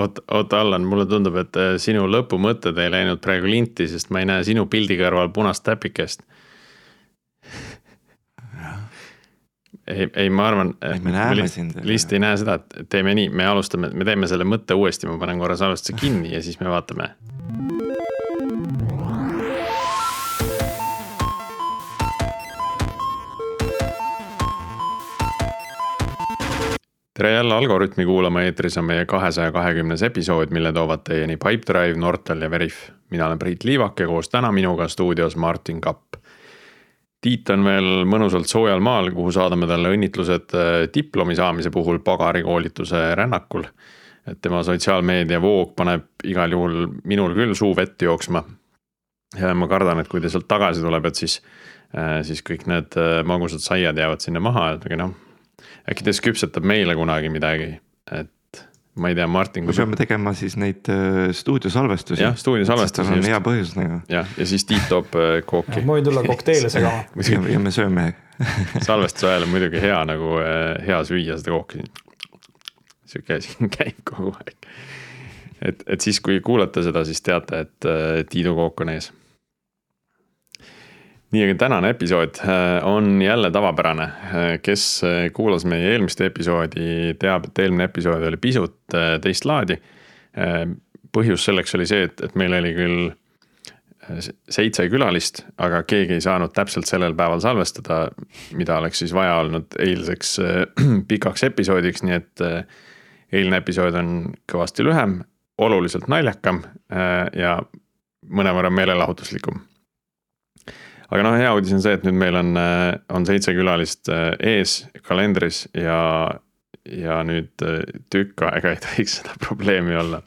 oota, oota, Allan, mulle tundub, et äh, sinu lõpumõtted ei läinud praegu linti, sest ma ei näe sinu pildi kõrval punast täpikest. ei, ei, ma arvan. me näeme sind. lihtsalt ei näe seda, et teeme nii, me alustame, me teeme selle mõtte uuesti, ma panen korra salvestuse kinni ja siis me vaatame tere jälle Algorütmi kuulama, eetris on meie kahesaja kahekümnes episood, mille toovad teieni Pipedrive, Nortal ja Veriff. mina olen Priit Liivak ja koos täna minuga stuudios Martin Kapp. Tiit on veel mõnusalt soojal maal, kuhu saadame talle õnnitlused äh, diplomi saamise puhul pagarikoolituse rännakul. et tema sotsiaalmeedia voog paneb igal juhul minul küll suu vett jooksma. ja ma kardan, et kui ta sealt tagasi tuleb, et siis, äh, siis kõik need äh, magusad saiad jäävad sinna maha, et aga noh äkki ta siis küpsetab meile kunagi midagi, et ma ei tea, Martin. me peame tegema siis neid äh, stuudiosalvestusi. jah, stuudiosalvestusi. on hea põhjus nagu. jah, ja siis Tiit toob äh, kooki. ma võin tulla kokteile segama ja, ja me sööme salvestuse ajal on muidugi hea nagu äh, hea süüa seda kooki. sihuke asi käib kogu aeg. et, et siis, kui kuulate seda, siis teate, et Tiidu kook on ees nii, aga tänane episood äh, on jälle tavapärane. Äh, kes äh, kuulas meie eelmist episoodi, teab, et eelmine episood oli pisut teist laadi. põhjus selleks oli see, et, et meil oli küll seitse külalist, aga keegi ei saanud täpselt sellel päeval salvestada, mida oleks siis vaja olnud eilseks pikaks episoodiks, nii et eilne episood on kõvasti lühem, oluliselt naljakam ja mõnevõrra meelelahutuslikum aga noh, hea uudis on see, et nüüd meil on, äh, on seitse külalist äh, ees kalendris ja, ja nüüd äh, tükk aega ei tohiks seda probleemi olla.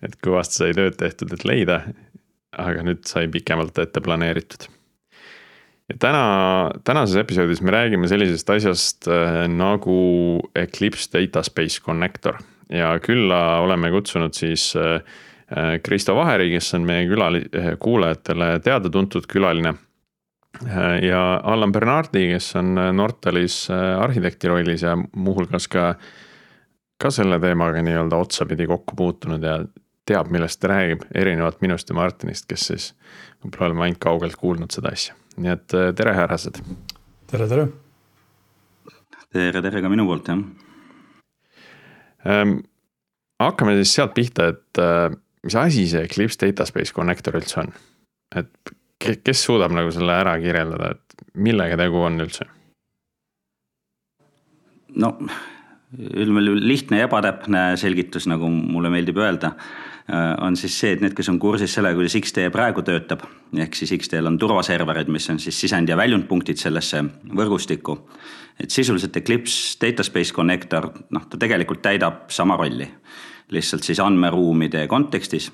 et kõvasti sai tööd tehtud, et leida, aga nüüd sai pikemalt ette planeeritud. ja täna, tänases episoodis me räägime sellisest asjast nagu Eclipse Data Space Connector ja külla oleme kutsunud siis Kristo Vaheri, kes on meie külali-, kuulajatele teada-tuntud külaline ja Allan Bernardi, kes on äh, Nortalis äh, arhitekti rollis ja muuhulgas ka, ka selle teemaga nii-öelda otsapidi kokku puutunud ja teab, millest ta räägib, erinevalt minust ja Martinist, kes siis võib-olla oleme ainult kaugelt kuulnud seda asja. nii et tere, härrased. tere, tere. tere, tere ka minu poolt, jah ähm,. hakkame siis sealt pihta, et äh, mis asi see Eclipse Data Space Connector üldse on? et kes suudab nagu selle ära kirjeldada, et millega tegu on üldse? no üldjuhul lihtne ja ebatäpne selgitus, nagu mulle meeldib öelda, äh, on siis see, et need, kes on kursis sellega, kuidas X-tee praegu töötab, ehk siis X-teel on turvaserverid, mis on siis sisend- ja väljundpunktid sellesse võrgustikku. et sisuliselt Eclipse Data Space Connector, noh, ta tegelikult täidab sama rolli, lihtsalt siis andmeruumide kontekstis.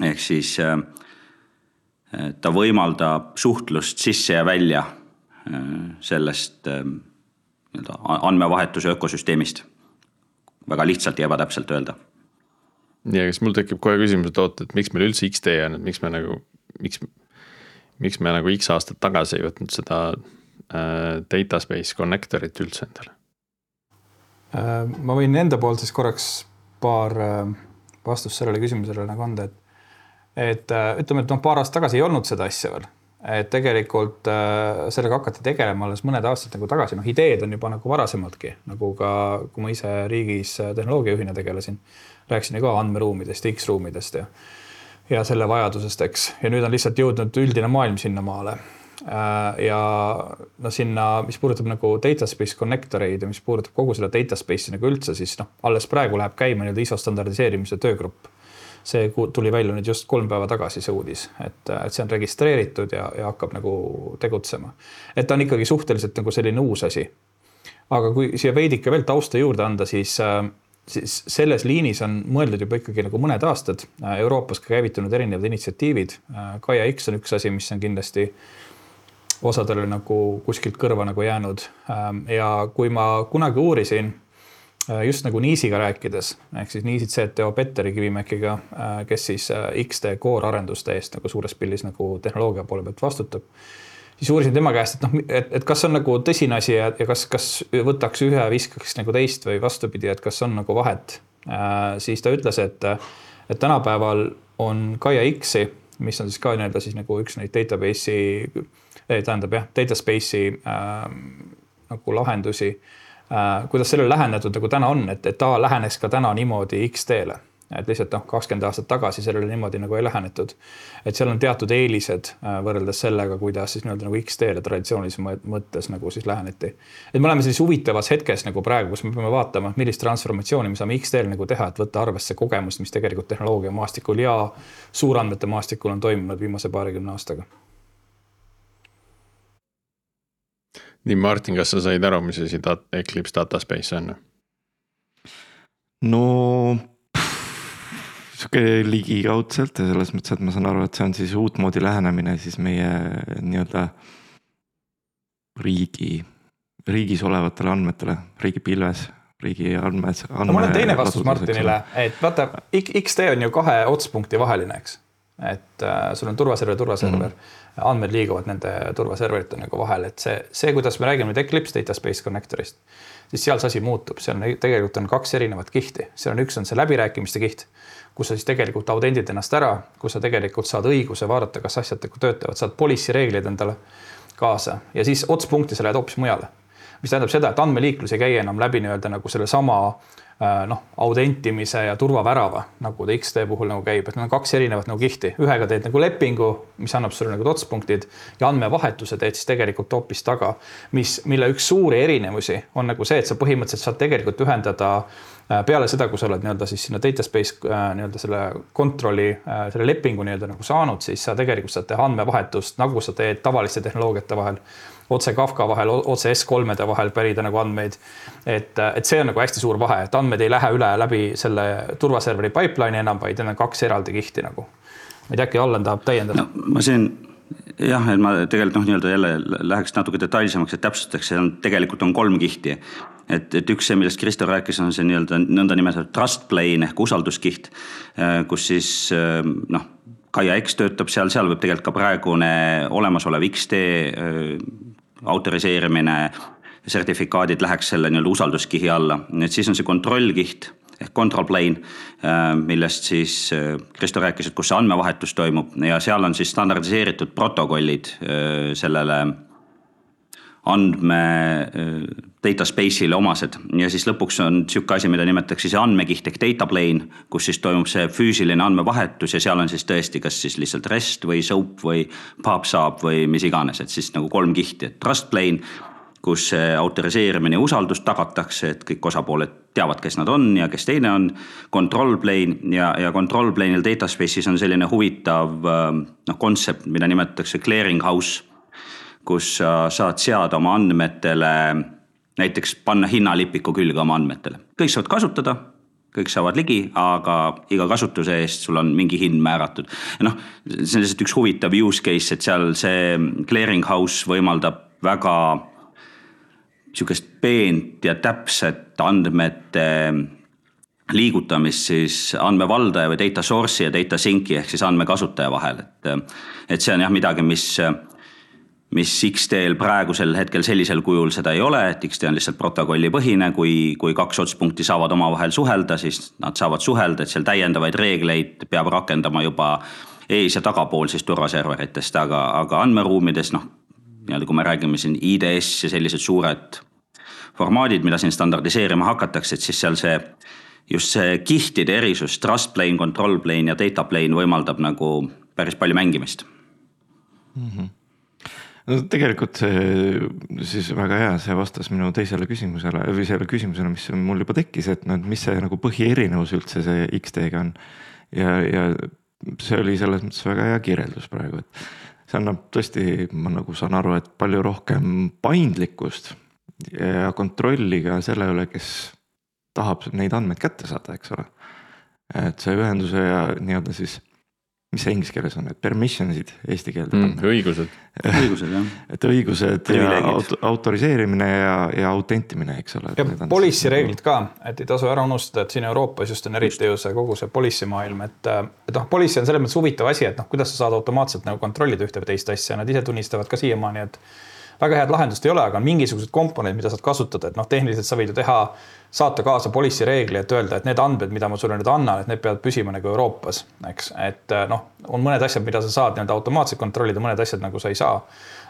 ehk siis äh, ta võimaldab suhtlust sisse ja välja äh, sellest äh, nii-öelda andmevahetuse ökosüsteemist. väga lihtsalt ja ebatäpselt öelda. ja kas mul tekib kohe küsimus, et oot, et miks meil üldse X-tee on, et miks me nagu, miks, miks me nagu X aastat tagasi ei võtnud seda äh, data space connector'it üldse endale äh,? ma võin enda poolt siis korraks paar äh, vastust sellele küsimusele nagu anda, et et äh, ütleme, et noh, paar aastat tagasi ei olnud seda asja veel, et tegelikult äh, sellega hakati tegelema alles mõned aastad nagu tagasi, noh, ideed on juba nagu varasemaltki, nagu ka kui ma ise riigis äh, tehnoloogiajuhina tegelesin, rääkisin ju ka andmeruumidest, X-ruumidest ja ja selle vajadusest, eks, ja nüüd on lihtsalt jõudnud üldine maailm sinnamaale. Ja no sinna, mis puudutab nagu data space connector eid ja mis puudutab kogu selle data space'i nagu üldse, siis noh, alles praegu läheb käima nii-öelda ISO standardiseerimise töögrupp see tuli välja nüüd just kolm päeva tagasi, see uudis, et, et see on registreeritud ja, ja hakkab nagu tegutsema. et ta on ikkagi suhteliselt nagu selline uus asi. aga kui siia veidike veel tausta juurde anda, siis siis selles liinis on mõeldud juba ikkagi nagu mõned aastad Euroopas ka käivitunud erinevad initsiatiivid. Gaia X on üks asi, mis on kindlasti osadele nagu kuskilt kõrva nagu jäänud. ja kui ma kunagi uurisin just nagu Niisiga rääkides, ehk siis Niisid CTO Petteri Kivimäkiga, äh, kes siis äh, X-tee core arenduste eest nagu suures pildis nagu tehnoloogia poole pealt vastutab. siis uurisin tema käest, et noh, et, et kas on nagu tõsine asi ja, ja kas, kas võtaks ühe, viskaks nagu teist või vastupidi, et kas on nagu vahet siis ta ütles, et, et tänapäeval on Gaia X-i, mis on siis ka nii-öelda siis nagu üks neid database'i, tähendab jah, data space'i äh, nagu lahendusi äh,. Kuidas sellele lähenetud nagu täna on, et, et ta läheneks ka täna niimoodi X-teele et lihtsalt noh, kakskümmend aastat tagasi sellele niimoodi nagu ei lähenetud. et seal on teatud eelised äh, võrreldes sellega, kuidas siis nii-öelda nagu X-teele traditsioonilises mõttes nagu siis läheneti. et me oleme sellises huvitavas hetkes nagu praegu, kus me peame vaatama, millist transformatsiooni me saame X-teel nagu teha, et võtta arvesse kogemust, mis tegelikult tehnoloogia maastikul ja suurandmete maastikul on toimunud viimase paarikümne aastaga. Nii, Martin, kas sa said aru, mis asi Eclipse Data Space on? no sihuke ligikaudselt ja selles mõttes, et ma saan aru, et see on siis uutmoodi lähenemine siis meie nii-öelda riigi, riigis olevatele andmetele, riigipilves, riigi andmed. no mul on teine vastus Martinile, et vaata, X-tee on ju kahe otspunkti vaheline, eks. et äh, sul on turvaserver, turvaserver mm, -hmm. Andmed liiguvad nende turvaserverite nagu vahel, et see, see, kuidas me räägime nüüd Eclipse Data Space Connector'ist, siis seal see asi muutub, seal on tegelikult on kaks erinevat kihti, seal on üks on see läbirääkimiste kiht kus sa siis tegelikult audendid ennast ära, kus sa tegelikult saad õiguse vaadata, kas asjad nagu töötavad, saad policy reeglid endale kaasa ja siis otspunkti sa lähed hoopis mujale. mis tähendab seda, et andmeliiklus ei käi enam läbi nii-öelda nagu sellesama äh, noh, audentimise ja turvavärava, nagu ta X-tee puhul nagu käib, et need on kaks erinevat nagu kihti, ühega teed nagu lepingu, mis annab sulle nagu otspunktid ja andmevahetuse teed siis tegelikult hoopis taga, mis, mille üks suuri erinevusi on nagu see, et sa põhimõtteliselt saad tegelikult ühendada Äh, peale seda, kui sa oled nii-öelda siis sinna data space äh, nii-öelda selle kontrolli, äh, selle lepingu nii-öelda nagu saanud, siis sa tegelikult saad teha andmevahetust, nagu sa teed tavaliste tehnoloogiate vahel. otse Kafka vahel, otse S3-de vahel pärida nagu andmeid. et, et see on nagu hästi suur vahe, et andmed ei lähe üle läbi selle turvaserveri pipeline'i enam, vaid need on kaks eraldi kihti nagu. ma ei tea, äkki Allan tahab täiendada no,? ma siin jah, et ma tegelikult noh, nii-öelda jälle läheks natuke detailsemaks, et täpsustaks, see on tegelikult on kolm kihti et, et üks see, millest Kristo rääkis, on see nii-öelda nõndanimetatud trust plane ehk usalduskiht, äh, kus siis äh, noh, Kaia X töötab seal, seal võib tegelikult ka praegune olemasolev X-tee äh, autoriseerimine, sertifikaadid läheks selle nii-öelda usalduskihi alla, et siis on see kontrollkiht ehk control plane, millest siis Kristo rääkis, et kus see andmevahetus toimub. Ja seal on siis standardiseeritud protokollid sellele andme data space'ile omased. Ja siis lõpuks on sihuke asi, mida nimetatakse siis andmekiht ehk data plane, kus siis toimub see füüsiline andmevahetus ja seal on siis tõesti, kas siis lihtsalt REST või SOAP või PubSub või mis iganes, et siis nagu kolm kihti, et trust plane, kus see autoriseerimine ja usaldus tagatakse, et kõik osapooled teavad, kes nad on ja kes teine on. Control plane ja, ja control plane'il data space'is on selline huvitav noh, kontsept, mida nimetatakse clearing house kus sa saad seada oma andmetele näiteks panna hinnalipiku külge oma andmetele, kõik saavad kasutada, kõik saavad ligi, aga iga kasutuse eest sul on mingi hind määratud. noh, see on lihtsalt üks huvitav use case, et seal see clearing house võimaldab väga sihukest peent ja täpset andmete liigutamist siis andmevaldaja või data source'i ja data sink'i ehk siis andmekasutaja vahel, et. et see on jah midagi, mis mis X-teel praegusel hetkel sellisel kujul seda ei ole, et X-tee on lihtsalt protokollipõhine, kui, kui kaks otspunkti saavad omavahel suhelda, siis nad saavad suhelda, et seal täiendavaid reegleid peab rakendama juba ees- ja tagapool siis turvaserveritest, aga, aga andmeruumides noh, nii-öelda kui me räägime siin IDS ja sellised suured formaadid, mida siin standardiseerima hakatakse, et siis seal see just see kihtide erisus, trust plane, control plane ja data plane võimaldab nagu päris palju mängimist mm. -hmm no tegelikult see siis väga hea, see vastas minu teisele küsimusele või sellele küsimusele, mis mul juba tekkis, et noh, et mis see nagu põhierinevus üldse see X-teega on. ja, ja see oli selles mõttes väga hea kirjeldus praegu, et see annab tõesti, ma nagu saan aru, et palju rohkem paindlikkust ja kontrolli ka selle üle, kes tahab neid andmeid kätte saada, eks ole. et see ühenduse ja nii-öelda siis mis see inglise keeles on, et permission'id eesti keelde mm,. õigused. õigused jah. et õigused ja auto, autoriseerimine ja, ja autentimine, eks ole. ja policy nagu- reeglid ka, et ei tasu ära unustada, et siin Euroopas just on eriti ju see kogu see policy maailm, et. et noh, policy on selles mõttes huvitav asi, et noh, kuidas sa saad automaatselt nagu kontrollida ühte või teist asja, nad ise tunnistavad ka siiamaani, et väga head lahendust ei ole, aga on mingisugused komponendid, mida saad kasutada, et noh, tehniliselt sa võid ju teha, saata kaasa policy reegli, et öelda, et need andmed, mida ma sulle nüüd annan, et need peavad püsima nagu Euroopas, eks, et noh, on mõned asjad, mida sa saad nii-öelda automaatselt kontrollida, mõned asjad nagu sa ei saa.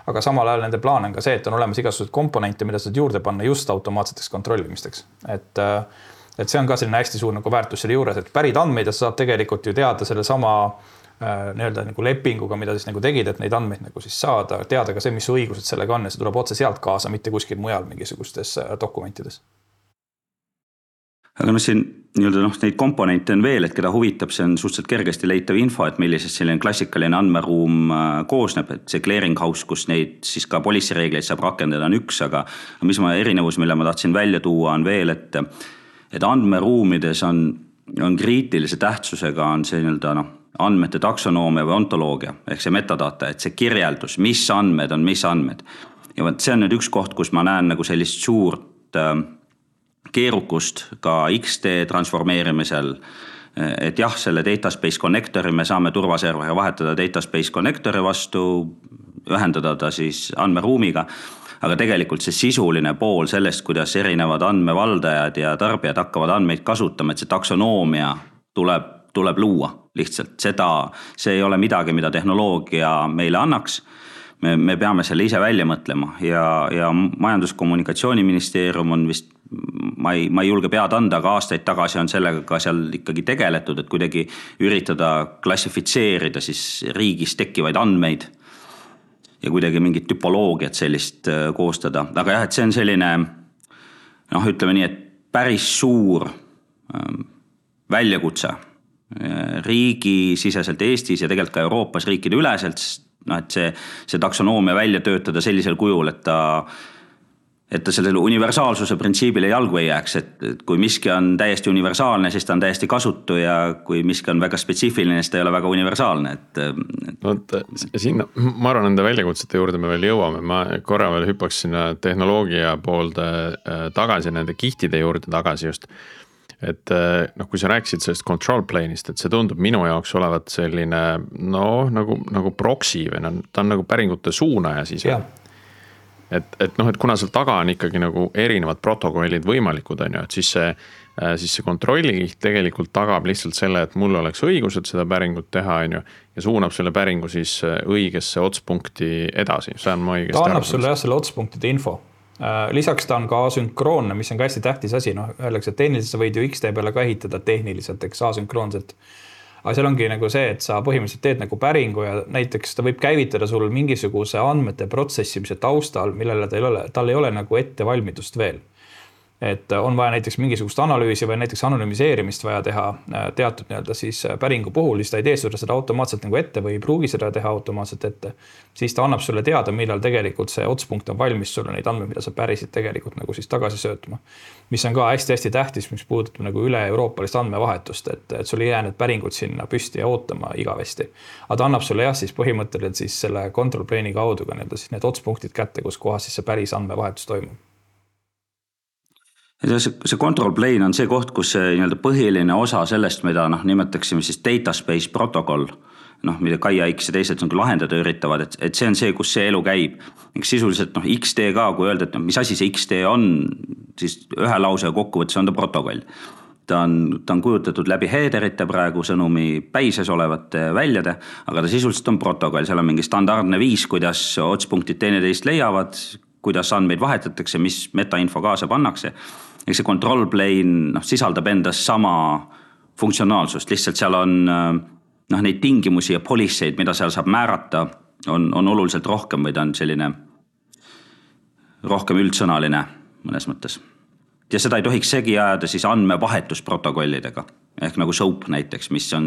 Aga samal ajal nende plaan on ka see, et on olemas igasuguseid komponente, mida saad juurde panna just automaatseteks kontrollimisteks, et äh, et see on ka selline hästi suur nagu väärtus selle juures, et pärid andmeid ja sa saad tegelikult ju teada sellesama äh, nii-öelda nagu lepinguga, mida siis nagu tegid, et neid andmeid nagu siis saada, teada ka see, mis su õigused sellega on ja see tuleb otse sealt kaasa, mitte kuskil mujal mingisugustes äh, dokumentides. Aga noh, siin nii-öelda noh, neid komponente on veel, et keda huvitab, see on suhteliselt kergesti leitav info, et millisest selline klassikaline andmeruum äh, koosneb, et see clearing house, kus neid siis ka policy reegleid saab rakendada, on üks, aga mis ma erinevus, mille ma tahtsin välja tuua, on veel, et et andmeruumides on, on kriitilise tähtsusega on see nii-öelda noh, andmete taksonoomia või ontoloogia ehk see metadata, et see kirjeldus, mis andmed on mis andmed. ja vot see on nüüd üks koht, kus ma näen nagu sellist suurt äh, keerukust ka X-tee transformeerimisel. et jah, selle data space connector'i me saame turvaserveri vahetada data space connector'i vastu, ühendada ta siis andmeruumiga aga tegelikult see sisuline pool sellest, kuidas erinevad andmevaldajad ja tarbijad hakkavad andmeid kasutama, et see taksonoomia tuleb, tuleb luua lihtsalt seda, see ei ole midagi, mida tehnoloogia meile annaks me, me peame selle ise välja mõtlema ja, ja Majandus-Kommunikatsiooniministeerium on vist ma ei, ma ei julge pead anda, aga aastaid tagasi on sellega ka seal ikkagi tegeletud, et kuidagi üritada klassifitseerida siis riigis tekkivaid andmeid. ja kuidagi mingit tüpoloogiat sellist äh, koostada, aga jah, et see on selline noh, ütleme nii, et päris suur ähm, väljakutse riigisiseselt Eestis ja tegelikult ka Euroopas riikide üleselt, sest noh, et see, see taksonoomia välja töötada sellisel kujul, et ta et ta sellele universaalsuse printsiibile jalgu ei jääks, et, et kui miski on täiesti universaalne, siis ta on täiesti kasutu ja kui miski on väga spetsiifiline, siis ta ei ole väga universaalne, et, et.... vot sinna, ma arvan, nende väljakutsete juurde me veel jõuame, ma korra veel hüppaks sinna tehnoloogia poolde äh, tagasi, nende kihtide juurde tagasi just et äh, noh, kui sa rääkisid sellest control plane'ist, et see tundub minu jaoks olevat selline noh, nagu, nagu proxy või noh, ta on nagu päringute suunaja siis et, et noh, et kuna seal taga on ikkagi nagu erinevad protokollid võimalikud, on ju, et siis see, äh, siis see kontrollikiht tegelikult tagab lihtsalt selle, et mul oleks õigused seda päringut teha, on ju. ja suunab selle päringu siis äh, õigesse otspunkti edasi, saan ma õigesti aru? ta annab sulle jah, selle otspunktide info lisaks ta on ka asünkroonne, mis on ka hästi tähtis asi, noh öeldakse, et tehniliselt sa võid ju X-tee peale ka ehitada tehniliselt, eks asünkroonselt. Aga seal ongi nagu see, et sa põhimõtteliselt teed nagu päringu ja näiteks ta võib käivitada sul mingisuguse andmete protsessimise taustal, millele tal ei ole, tal ei ole nagu ettevalmidust veel et on vaja näiteks mingisugust analüüsi või näiteks anonüümiseerimist vaja teha äh, teatud nii-öelda siis äh, päringu puhul, siis ta ei tee sulle seda automaatselt nagu ette või ei pruugi seda teha automaatselt ette. siis ta annab sulle teada, millal tegelikult see otspunkt on valmis sulle neid andmeid, mida sa pärisid tegelikult nagu siis tagasi söötma. mis on ka hästi-hästi tähtis, mis puudutab nagu üle-euroopalist andmevahetust, et, et sul ei jää need päringud sinna püsti ja ootama igavesti. aga ta annab sulle jah, siis põhimõtteliselt siis selle control plane'i kaudu ka nii-öelda siis need otspunktid kätte, kus kohas siis see päris andmevahetus toimub see, see control plane on see koht, kus see nii-öelda põhiline osa sellest, mida noh, nimetaksime siis data space protokoll. noh, mida KaiaX ja teised nagu lahendada üritavad, et, et see on see, kus see elu käib. sisuliselt noh, X-tee ka, kui öelda, et noh, mis asi see X-tee on, siis ühe lausega kokkuvõttes on ta protokoll ta on, ta on kujutatud läbi header'ite praegu sõnumi päises olevate väljade, aga ta sisuliselt on protokoll, seal on mingi standardne viis, kuidas otspunktid teineteist leiavad, kuidas andmeid vahetatakse, mis metainfo kaasa pannakse eks see control plane noh, sisaldab endas sama funktsionaalsust, lihtsalt seal on noh, neid tingimusi ja policy eid, mida seal saab määrata, on, on oluliselt rohkem või ta on selline rohkem üldsõnaline mõnes mõttes. ja seda ei tohiks segi ajada siis andmevahetusprotokollidega ehk nagu SOAP näiteks, mis on,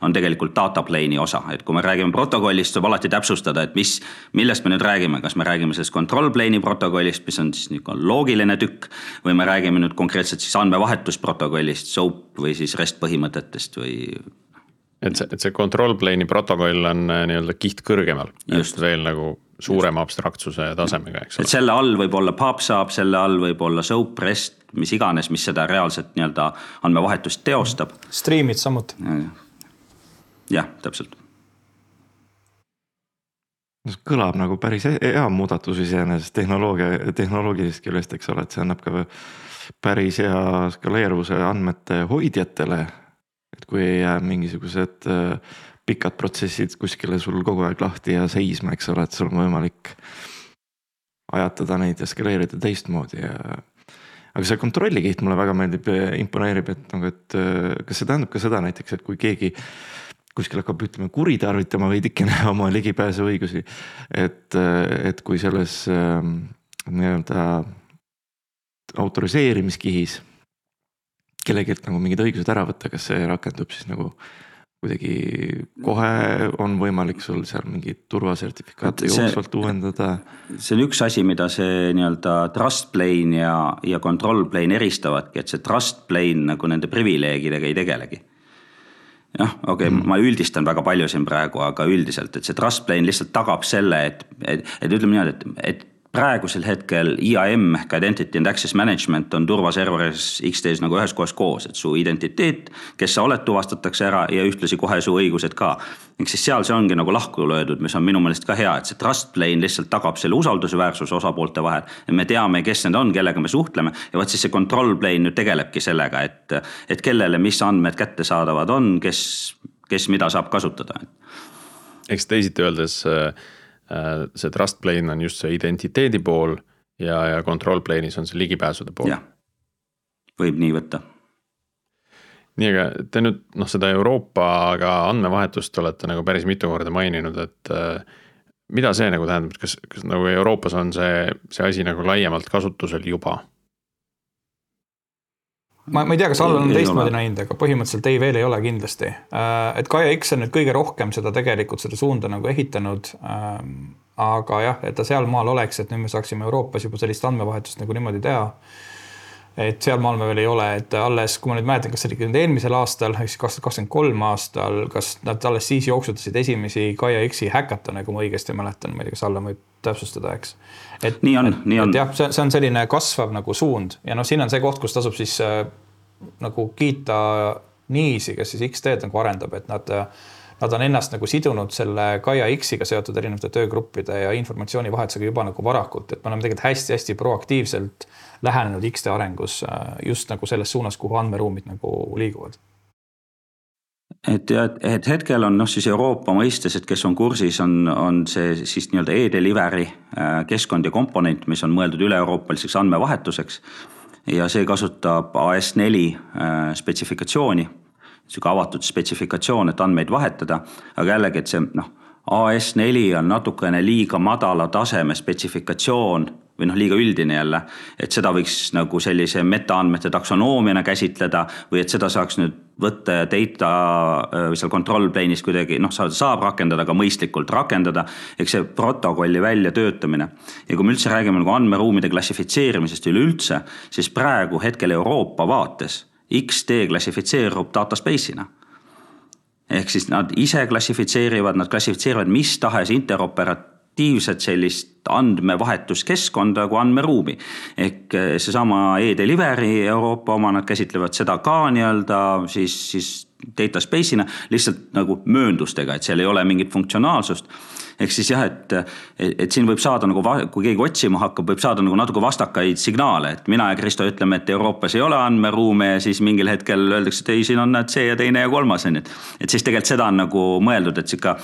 on tegelikult data plane'i osa, et kui me räägime protokollist, tuleb alati täpsustada, et mis, millest me nüüd räägime, kas me räägime sellest control plane'i protokollist, mis on siis niisugune loogiline tükk. või me räägime nüüd konkreetselt siis andmevahetusprotokollist, SOAP või siis REST põhimõtetest või et see, et see control plane'i protokoll on äh, nii-öelda kiht kõrgemal, et veel nagu suurema abstraktsuse tasemega, eks ole. et selle all võib olla PubSub, selle all võib olla SOAP, REST, mis iganes, mis seda reaalset nii-öelda andmevahetust teostab. Stream'id samuti. jah, täpselt no see kõlab nagu päris he- hea muudatus iseenesest tehnoloogia, tehnoloogilisest küljest, eks ole, et see annab ka päris hea skaleeruvuse andmete hoidjatele. et kui ei jää mingisugused äh, pikad protsessid kuskile sul kogu aeg lahti ja seisma, eks ole, et sul on võimalik ajatada neid ja skaleerida teistmoodi ja. Aga see kontrollikiht mulle väga meeldib, imponeerib, et nagu, et äh, kas see tähendab ka seda näiteks, et kui keegi kuskil hakkab, ütleme, kuritarvitama veidikene oma ligipääsuõigusi. et, et kui selles äh, nii-öelda autoriseerimiskihis kellelgi nagu mingid õigused ära võtta, kas see rakendub siis nagu kuidagi kohe on võimalik sul seal mingit turvasertifikaati jooksvalt uuendada? see on üks asi, mida see nii-öelda trust plane ja, ja control plane eristavadki, et see trust plane nagu nende privileegidega ei tegelegi jah, okei okay, mm., ma üldistan väga palju siin praegu, aga üldiselt, et see trust plane lihtsalt tagab selle, et, et, et ütleme niimoodi, et, et praegusel hetkel IAM ehk Identity and Access Management on turvaserveris X-Tees nagu ühes kohas koos, et su identiteet, kes sa oled, tuvastatakse ära ja ühtlasi kohe su õigused ka. ehk siis seal see ongi nagu lahku löödud, mis on minu meelest ka hea, et see trust plane lihtsalt tagab selle usaldusväärsuse osapoolte vahel. et me teame, kes need on, kellega me suhtleme ja vot siis see control plane nüüd tegelebki sellega, et, et kellele, mis andmed kättesaadavad on, kes, kes mida saab kasutada. eks teisiti öeldes äh see trust plane on just see identiteedi pool ja, ja control plane'is on see ligipääsude pool. võib nii võtta. nii, aga te nüüd noh, seda Euroopaga andmevahetust olete nagu päris mitu korda maininud, et äh, mida see nagu tähendab, kas, kas nagu Euroopas on see, see asi nagu laiemalt kasutusel juba? Ma, ma ei tea, kas Allan on teistmoodi näinud, aga põhimõtteliselt ei, veel ei ole kindlasti. Äh, et Kaia X on nüüd kõige rohkem seda tegelikult, seda suunda nagu ehitanud. Ähm, aga jah, et ta sealmaal oleks, et nüüd me saaksime Euroopas juba sellist andmevahetust nagu niimoodi teha et sealmaal me veel ei ole, et alles, kui ma nüüd mäletan, kas see oli nüüd eelmisel aastal, ehk siis kaks tuhat kakskümmend kolm aastal, kas nad alles siis jooksutasid esimesi Gaia X-i häkatone, kui ma õigesti mäletan, ma ei tea, kas Allan võib täpsustada, eks. et nii on, nii on. jah, see, see on selline kasvav nagu suund ja noh, siin on see koht, kus tasub siis äh, nagu kiita Niisi, kes siis X-teed nagu arendab, et nad äh, nad on ennast nagu sidunud selle Gaia X-iga seotud erinevate töögruppide ja informatsioonivahetusega juba nagu varakult, et me oleme tegelikult hästi-hästi proaktiivselt lähenenud X-tee arengus äh, just nagu selles suunas, kuhu andmeruumid nagu liiguvad et ja, et hetkel on noh, siis Euroopa mõistes, et kes on kursis, on, on see siis nii-öelda e-delivery äh, keskkond ja komponent, mis on mõeldud üle-euroopaliseks andmevahetuseks. ja see kasutab AS4 äh, spetsifikatsiooni sihuke avatud spetsifikatsioon, et andmeid vahetada, aga jällegi, et see noh, AS4 on natukene liiga madala taseme spetsifikatsioon või noh, liiga üldine jälle, et seda võiks nagu sellise metaandmete taksonoomiana käsitleda või et seda saaks nüüd võtta ja data või seal control plane'is kuidagi noh, saab rakendada, aga mõistlikult rakendada. eks see protokolli väljatöötamine ja kui me üldse räägime nagu andmeruumide klassifitseerimisest üleüldse, siis praegu hetkel Euroopa vaates X-tee klassifitseerub data space'ina. ehk siis nad ise klassifitseerivad, nad klassifitseerivad mis tahes interoperatiivset sellist andmevahetuskeskkonda kui andmeruumi. ehk eh, seesama e-delivery Euroopa oma, nad käsitlevad seda ka nii-öelda siis, siis data space'ina lihtsalt nagu mööndustega, et seal ei ole mingit funktsionaalsust ehk siis jah, et, et, et siin võib saada nagu, kui keegi otsima hakkab, võib saada nagu natuke vastakaid signaale, et mina ja Kristo ütleme, et Euroopas ei ole andmeruume ja siis mingil hetkel öeldakse, et ei, siin on näed see ja teine ja kolmas on ju. et siis tegelikult seda on nagu mõeldud, et sihuke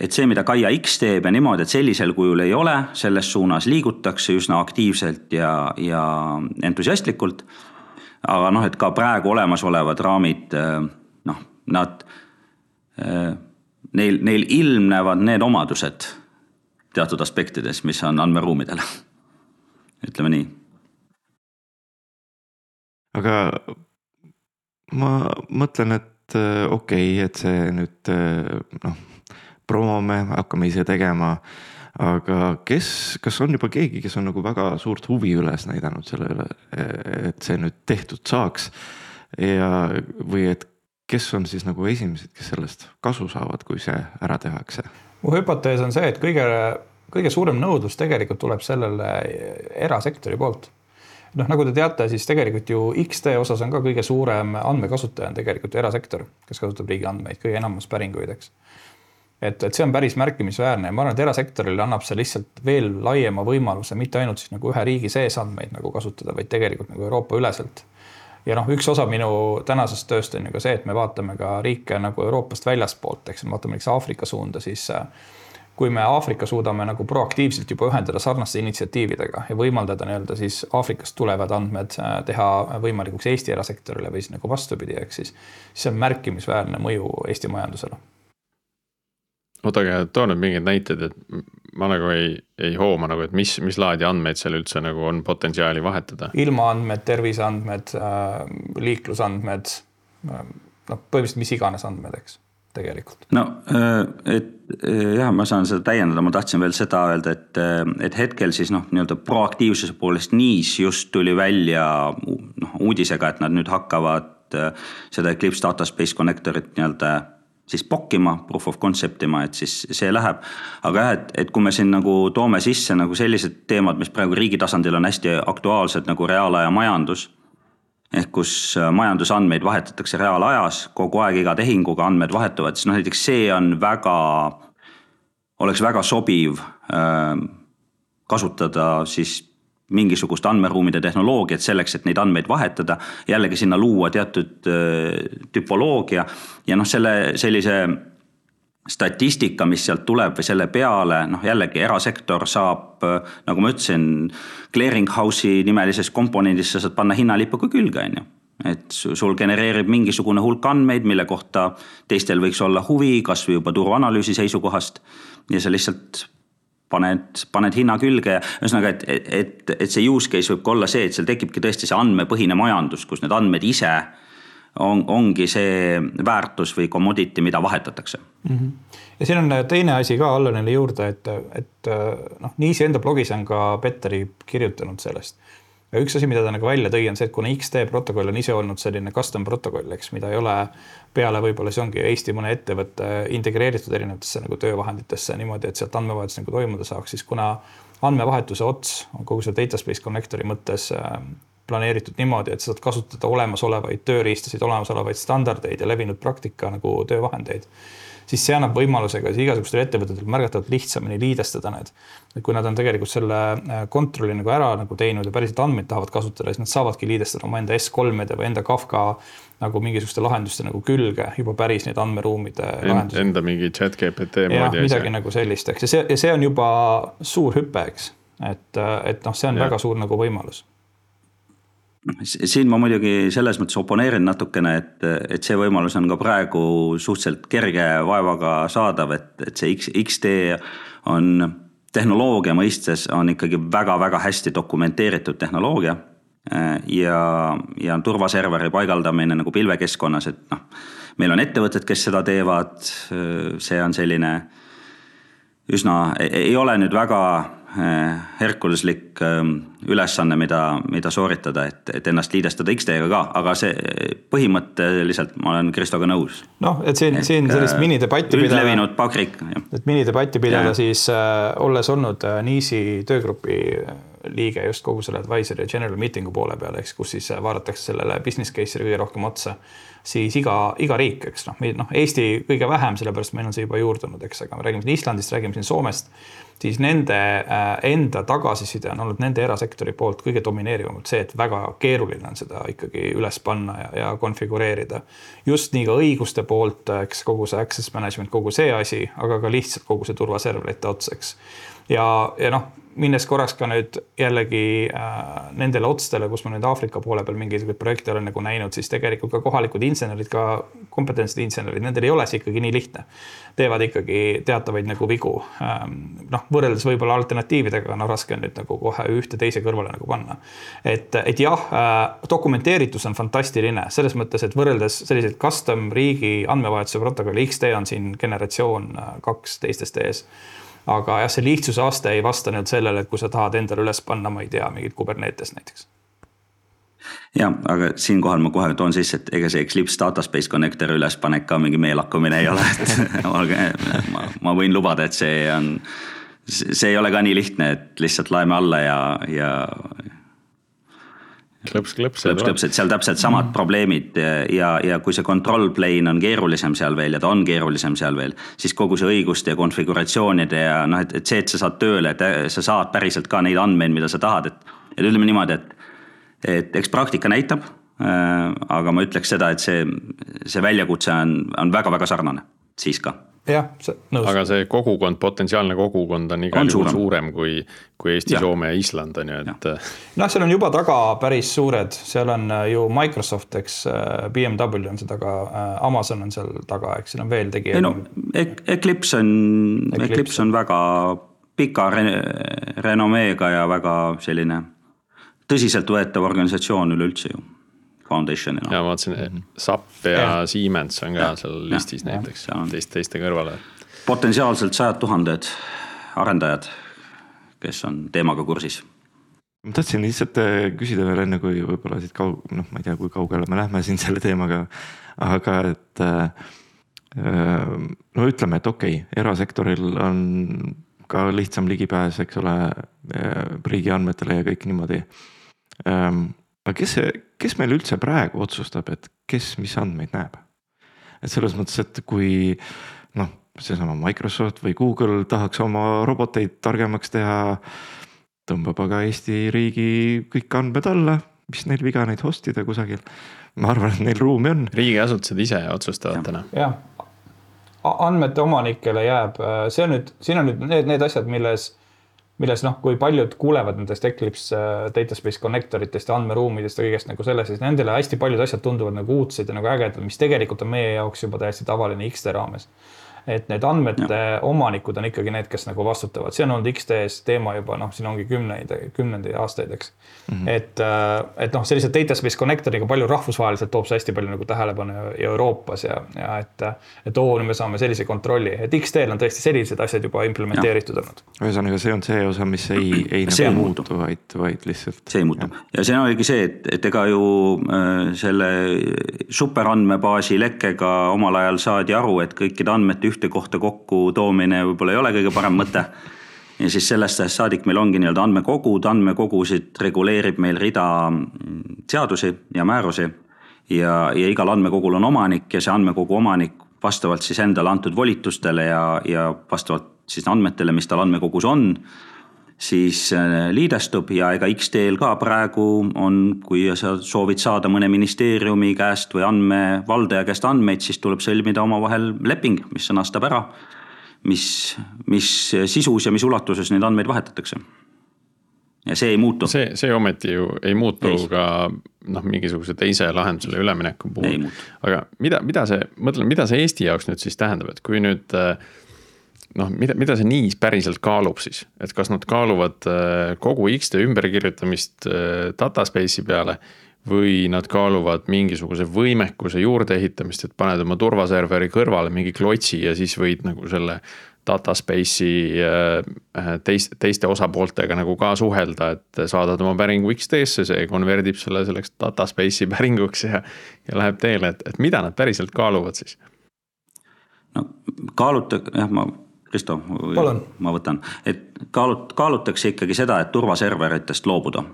et see, mida Gaia X teeb ja niimoodi, et sellisel kujul ei ole, selles suunas liigutakse üsna aktiivselt ja, ja entusiastlikult. aga noh, et ka praegu olemasolevad raamid, noh, nad neil, neil ilmnevad need omadused teatud aspektides, mis on andmeruumidel. ütleme nii. aga ma mõtlen, et äh, okei okay,, et see nüüd äh, noh, promome, hakkame ise tegema. aga kes, kas on juba keegi, kes on nagu väga suurt huvi üles näidanud selle üle, et see nüüd tehtud saaks ja, või et kes on siis nagu esimesed, kes sellest kasu saavad, kui see ära tehakse? mu hüpotees on see, et kõige, kõige suurem nõudlus tegelikult tuleb sellele erasektori poolt. noh, nagu te teate, siis tegelikult ju X-tee osas on ka kõige suurem andmekasutaja on tegelikult erasektor, kes kasutab riigi andmeid kõige enamus päringuid, eks. et, et see on päris märkimisväärne ja ma arvan, et erasektorile annab see lihtsalt veel laiema võimaluse mitte ainult siis nagu ühe riigi sees andmeid nagu kasutada, vaid tegelikult nagu Euroopa üleselt. Ja noh, üks osa minu tänasest tööst on ju ka see, et me vaatame ka riike nagu Euroopast väljaspoolt, eks vaatame näiteks Aafrika suunda, siis äh, kui me Aafrika suudame nagu proaktiivselt juba ühendada sarnaste initsiatiividega ja võimaldada nii-öelda siis Aafrikast tulevad andmed äh, teha võimalikuks Eesti erasektorile või siis nagu vastupidi, ehk siis see on märkimisväärne mõju Eesti majandusele. oota, aga too nüüd mingeid näiteid, et ma nagu ei, ei hooma nagu, et mis, mis laadi andmeid seal üldse nagu on potentsiaali vahetada? ilmaandmed, terviseandmed, äh, liiklusandmed, äh, noh, põhimõtteliselt mis iganes andmed, eks tegelikult. no äh, et jah, ma saan seda täiendada, ma tahtsin veel seda öelda, et, et hetkel siis noh, nii-öelda proaktiivsuse poolest NIS just tuli välja noh uudisega, et nad nüüd hakkavad seda Eclipse Data Space Connectorit nii-öelda siis pokkima, proof of concept ima, et siis see läheb. aga jah, et, et kui me siin nagu toome sisse nagu sellised teemad, mis praegu riigi tasandil on hästi aktuaalsed nagu reaalaja majandus ehk kus äh, majandusandmeid vahetatakse reaalajas, kogu aeg iga tehinguga andmed vahetuvad, siis noh, näiteks see on väga, oleks väga sobiv äh, kasutada siis mingisugust andmeruumide tehnoloogiat selleks, et neid andmeid vahetada. jällegi sinna luua teatud äh, tüpoloogia ja noh, selle sellise statistika, mis sealt tuleb või selle peale, noh jällegi erasektor saab, nagu ma ütlesin, clearing house'i nimelises komponendis sa saad panna hinnalipu ka külge, on ju et sul genereerib mingisugune hulk andmeid, mille kohta teistel võiks olla huvi, kasvõi juba turuanalüüsi seisukohast. ja sa lihtsalt paned, paned hinna külge ja ühesõnaga, et, et, et see use case võib ka olla see, et seal tekibki tõesti see andmepõhine majandus, kus need andmed ise on, ongi see väärtus või commodity, mida vahetatakse mm. -hmm. ja siin on teine asi ka Allanile juurde, et, et noh, Niisi enda blogis on ka Petteri kirjutanud sellest. ja üks asi, mida ta nagu välja tõi, on see, et kuna XT protokoll on ise olnud selline custom protokoll, eks, mida ei ole peale võib-olla see ongi Eesti mõne ettevõtte integreeritud erinevatesse nagu töövahenditesse niimoodi, et sealt andmevahetus nagu toimuda saaks, siis kuna andmevahetuse ots on kogu selle data space connector'i mõttes planeeritud niimoodi, et sa saad kasutada olemasolevaid tööriistasid, olemasolevaid standardeid ja levinud praktika nagu töövahendeid. Siis see annab võimaluse ka igasugustel ettevõtetel märgatavalt lihtsamini liidestada need. et kui nad on tegelikult selle äh, kontrolli nagu ära nagu teinud ja päriselt andmeid tahavad kasutada, siis nad saavadki liidestada omaenda S3-de või enda Kafka nagu mingisuguste lahenduste nagu külge juba päris neid andmeruumide End, lahendusi. Enda mingi chat GPT moodi. midagi nagu sellist, eks ja see, ja see on juba suur hüpe, eks. et, äh, et noh, see on ja. väga suur nagu võimalus siin ma muidugi selles mõttes oponeerin natukene, et, et see võimalus on ka praegu suhteliselt kerge vaevaga saadav, et, et see X, X-tee on tehnoloogia mõistes on ikkagi väga-väga hästi dokumenteeritud tehnoloogia. ja, ja turvaserveri paigaldamine nagu pilvekeskkonnas, et noh, meil on ettevõtted, kes seda teevad, see on selline üsna, ei ole nüüd väga Eh, herkuluslik ehm, ülesanne, mida, mida sooritada, et, et ennast liidestada X-teega ka, aga see põhimõtteliselt ma olen Kristoga nõus. noh, et siin, siin sellist minidebatti pidada. üldlevinud pakrik. et minidebatti pidada ja. siis äh, olles olnud äh, NIIS-i töögrupi liige just kogu selle advisory ja general meeting'u poole peal, eks, kus siis vaadatakse sellele business case'ile kõige rohkem otsa siis iga, iga riik, eks noh, noh, Eesti kõige vähem, sellepärast meil on see juba juurdunud, eks, aga me räägime siin Islandist, räägime siin Soomest, siis nende äh, enda tagasiside on olnud nende erasektori poolt kõige domineerivamalt see, et väga keeruline on seda ikkagi üles panna ja, ja konfigureerida. just nii ka õiguste poolt, eks kogu see access management, kogu see asi, aga ka lihtsalt kogu see turvaserverite ots, eks. ja, ja noh minnes korraks ka nüüd jällegi äh, nendele otstele, kus ma nüüd Aafrika poole peal mingisuguseid projekte olen nagu näinud, siis tegelikult ka kohalikud insenerid, ka kompetentsed insenerid, nendel ei ole see ikkagi nii lihtne. teevad ikkagi teatavaid nagu vigu ähm,. noh, võrreldes võib-olla alternatiividega, no raske on nüüd nagu kohe ühte teise kõrvale nagu panna. et, et jah äh,, dokumenteeritus on fantastiline selles mõttes, et võrreldes selliseid custom riigi andmevahetuse protokolli, XD on siin generatsioon äh, kaks teistest ees aga jah, see lihtsuse aste ei vasta nüüd sellele, et kui sa tahad endale üles panna, ma ei tea, mingit Kubernetes näiteks. Ja, aga siinkohal ma kohe toon sisse, et ega see Eclipse Dataspace Connector'i ülespanek ka mingi meelakkumine ei ole, et ma, ma võin lubada, et see on, see ei ole ka nii lihtne, et lihtsalt laeme alla ja, ja klõps, klõps. klõps, klõps, et seal täpselt samad mm. probleemid ja, ja kui see control plane on keerulisem seal veel ja ta on keerulisem seal veel, siis kogu see õiguste ja konfiguratsioonide ja noh, et, et see, et sa saad tööle, et sa saad päriselt ka neid andmeid, mida sa tahad, et, et ütleme niimoodi, et, et eks praktika näitab äh,. aga ma ütleks seda, et see, see väljakutse on, on väga-väga sarnane siis ka jah, nõus. aga see kogukond, potentsiaalne kogukond on igal juhul suurem kui, kui Eesti, Soome ja Island on ju, et. noh, seal on juba taga päris suured, seal on äh, ju Microsoft, eks, äh, BMW on seal taga, äh, Amazon on seal taga, eks, siin on veel tegijaid. ei no Eclipse on, Eclipse on väga pika re renomeega ja väga selline tõsiseltvõetav organisatsioon üleüldse ju Foundationina. ja ma vaatasin, mhm. SAP ja, ja Siemens on ka ja, seal listis ja, näiteks teist, teiste kõrvale. potentsiaalselt sajad tuhanded arendajad, kes on teemaga kursis ma tahtsin lihtsalt äh, küsida veel enne, kui võib-olla siit kaug-, noh, ma ei tea, kui kaugele me lähme siin selle teemaga. aga et äh, äh, no ütleme, et okei okay,, erasektoril on ka lihtsam ligipääs, eks ole, riigi andmetele ja kõik niimoodi. Ähm, aga kes see, kes meil üldse praegu otsustab, et kes mis andmeid näeb? et selles mõttes, et kui noh, seesama Microsoft või Google tahaks oma roboteid targemaks teha. tõmbab aga Eesti riigi kõik andmed alla, mis neil viga neid host ida kusagil. ma arvan, et neil ruumi on. riigiasutused ise otsustavad täna. jah, andmete omanikele jääb, see on nüüd, siin on nüüd need, need asjad, milles milles noh, kui paljud kuulevad nendest Eclipse äh, dataspace connector itest ja andmeruumidest ja kõigest nagu selles, siis nendele hästi paljud asjad tunduvad nagu uudsed ja nagu ägedad, mis tegelikult on meie jaoks juba täiesti tavaline X-tee raames et need andmete ja. omanikud on ikkagi need, kes nagu vastutavad, see on olnud X-tees teema juba noh, siin ongi kümneid, kümnendeid aastaid, eks mm. -hmm. et, äh, et noh, sellise data space connector'iga palju rahvusvaheliselt toob see hästi palju nagu tähelepanu ja Euroopas ja, ja et, et oo, nüüd me saame sellise kontrolli, et X-teel on tõesti sellised asjad juba implementeeritud olnud. ühesõnaga, see on see osa, mis ei, ei see nagu muutu, muutu, vaid, vaid lihtsalt. see ei muutu ja, see oligi see, et, et ega ju äh, selle superandmebaasi lekkega omal ajal saadi aru, et kõikide andmete ühte kohta kokku toomine võib-olla ei ole kõige parem mõte. ja siis sellest ajast saadik meil ongi nii-öelda andmekogud, andmekogusid reguleerib meil rida seadusi ja määrusi. ja, ja igal andmekogul on omanik ja see andmekogu omanik vastavalt siis endale antud volitustele ja, ja vastavalt siis andmetele, mis tal andmekogus on siis äh, liidestub ja ega X-teel ka praegu on, kui sa soovid saada mõne ministeeriumi käest või andmevaldaja käest andmeid, siis tuleb sõlmida omavahel leping, mis sõnastab ära, mis, mis sisus ja mis ulatuses neid andmeid vahetatakse. ja see ei muutu. see, see ometi ju ei muutu ei. ka noh, mingisuguse teise lahendusele ülemineku puhul. aga mida, mida see, mõtlen, mida see Eesti jaoks nüüd siis tähendab, et kui nüüd äh, noh, mida, mida see NIS päriselt kaalub siis, et kas nad kaaluvad äh, kogu X-tee ümberkirjutamist äh, dataspace'i peale või nad kaaluvad mingisuguse võimekuse juurdeehitamist, et paned oma turvaserveri kõrvale mingi klotsi ja siis võid nagu selle dataspace'i äh, teist, teiste osapooltega nagu ka suhelda, et saadad oma päringu X-teesse, see konverdib selle selleks dataspace'i päringuks ja, ja läheb teele, et, et mida nad päriselt kaaluvad siis? no kaaluta, jah, ma Kristo, ma võtan, et kaalut-, kaalutakse ikkagi seda, et turvaserveritest loobuda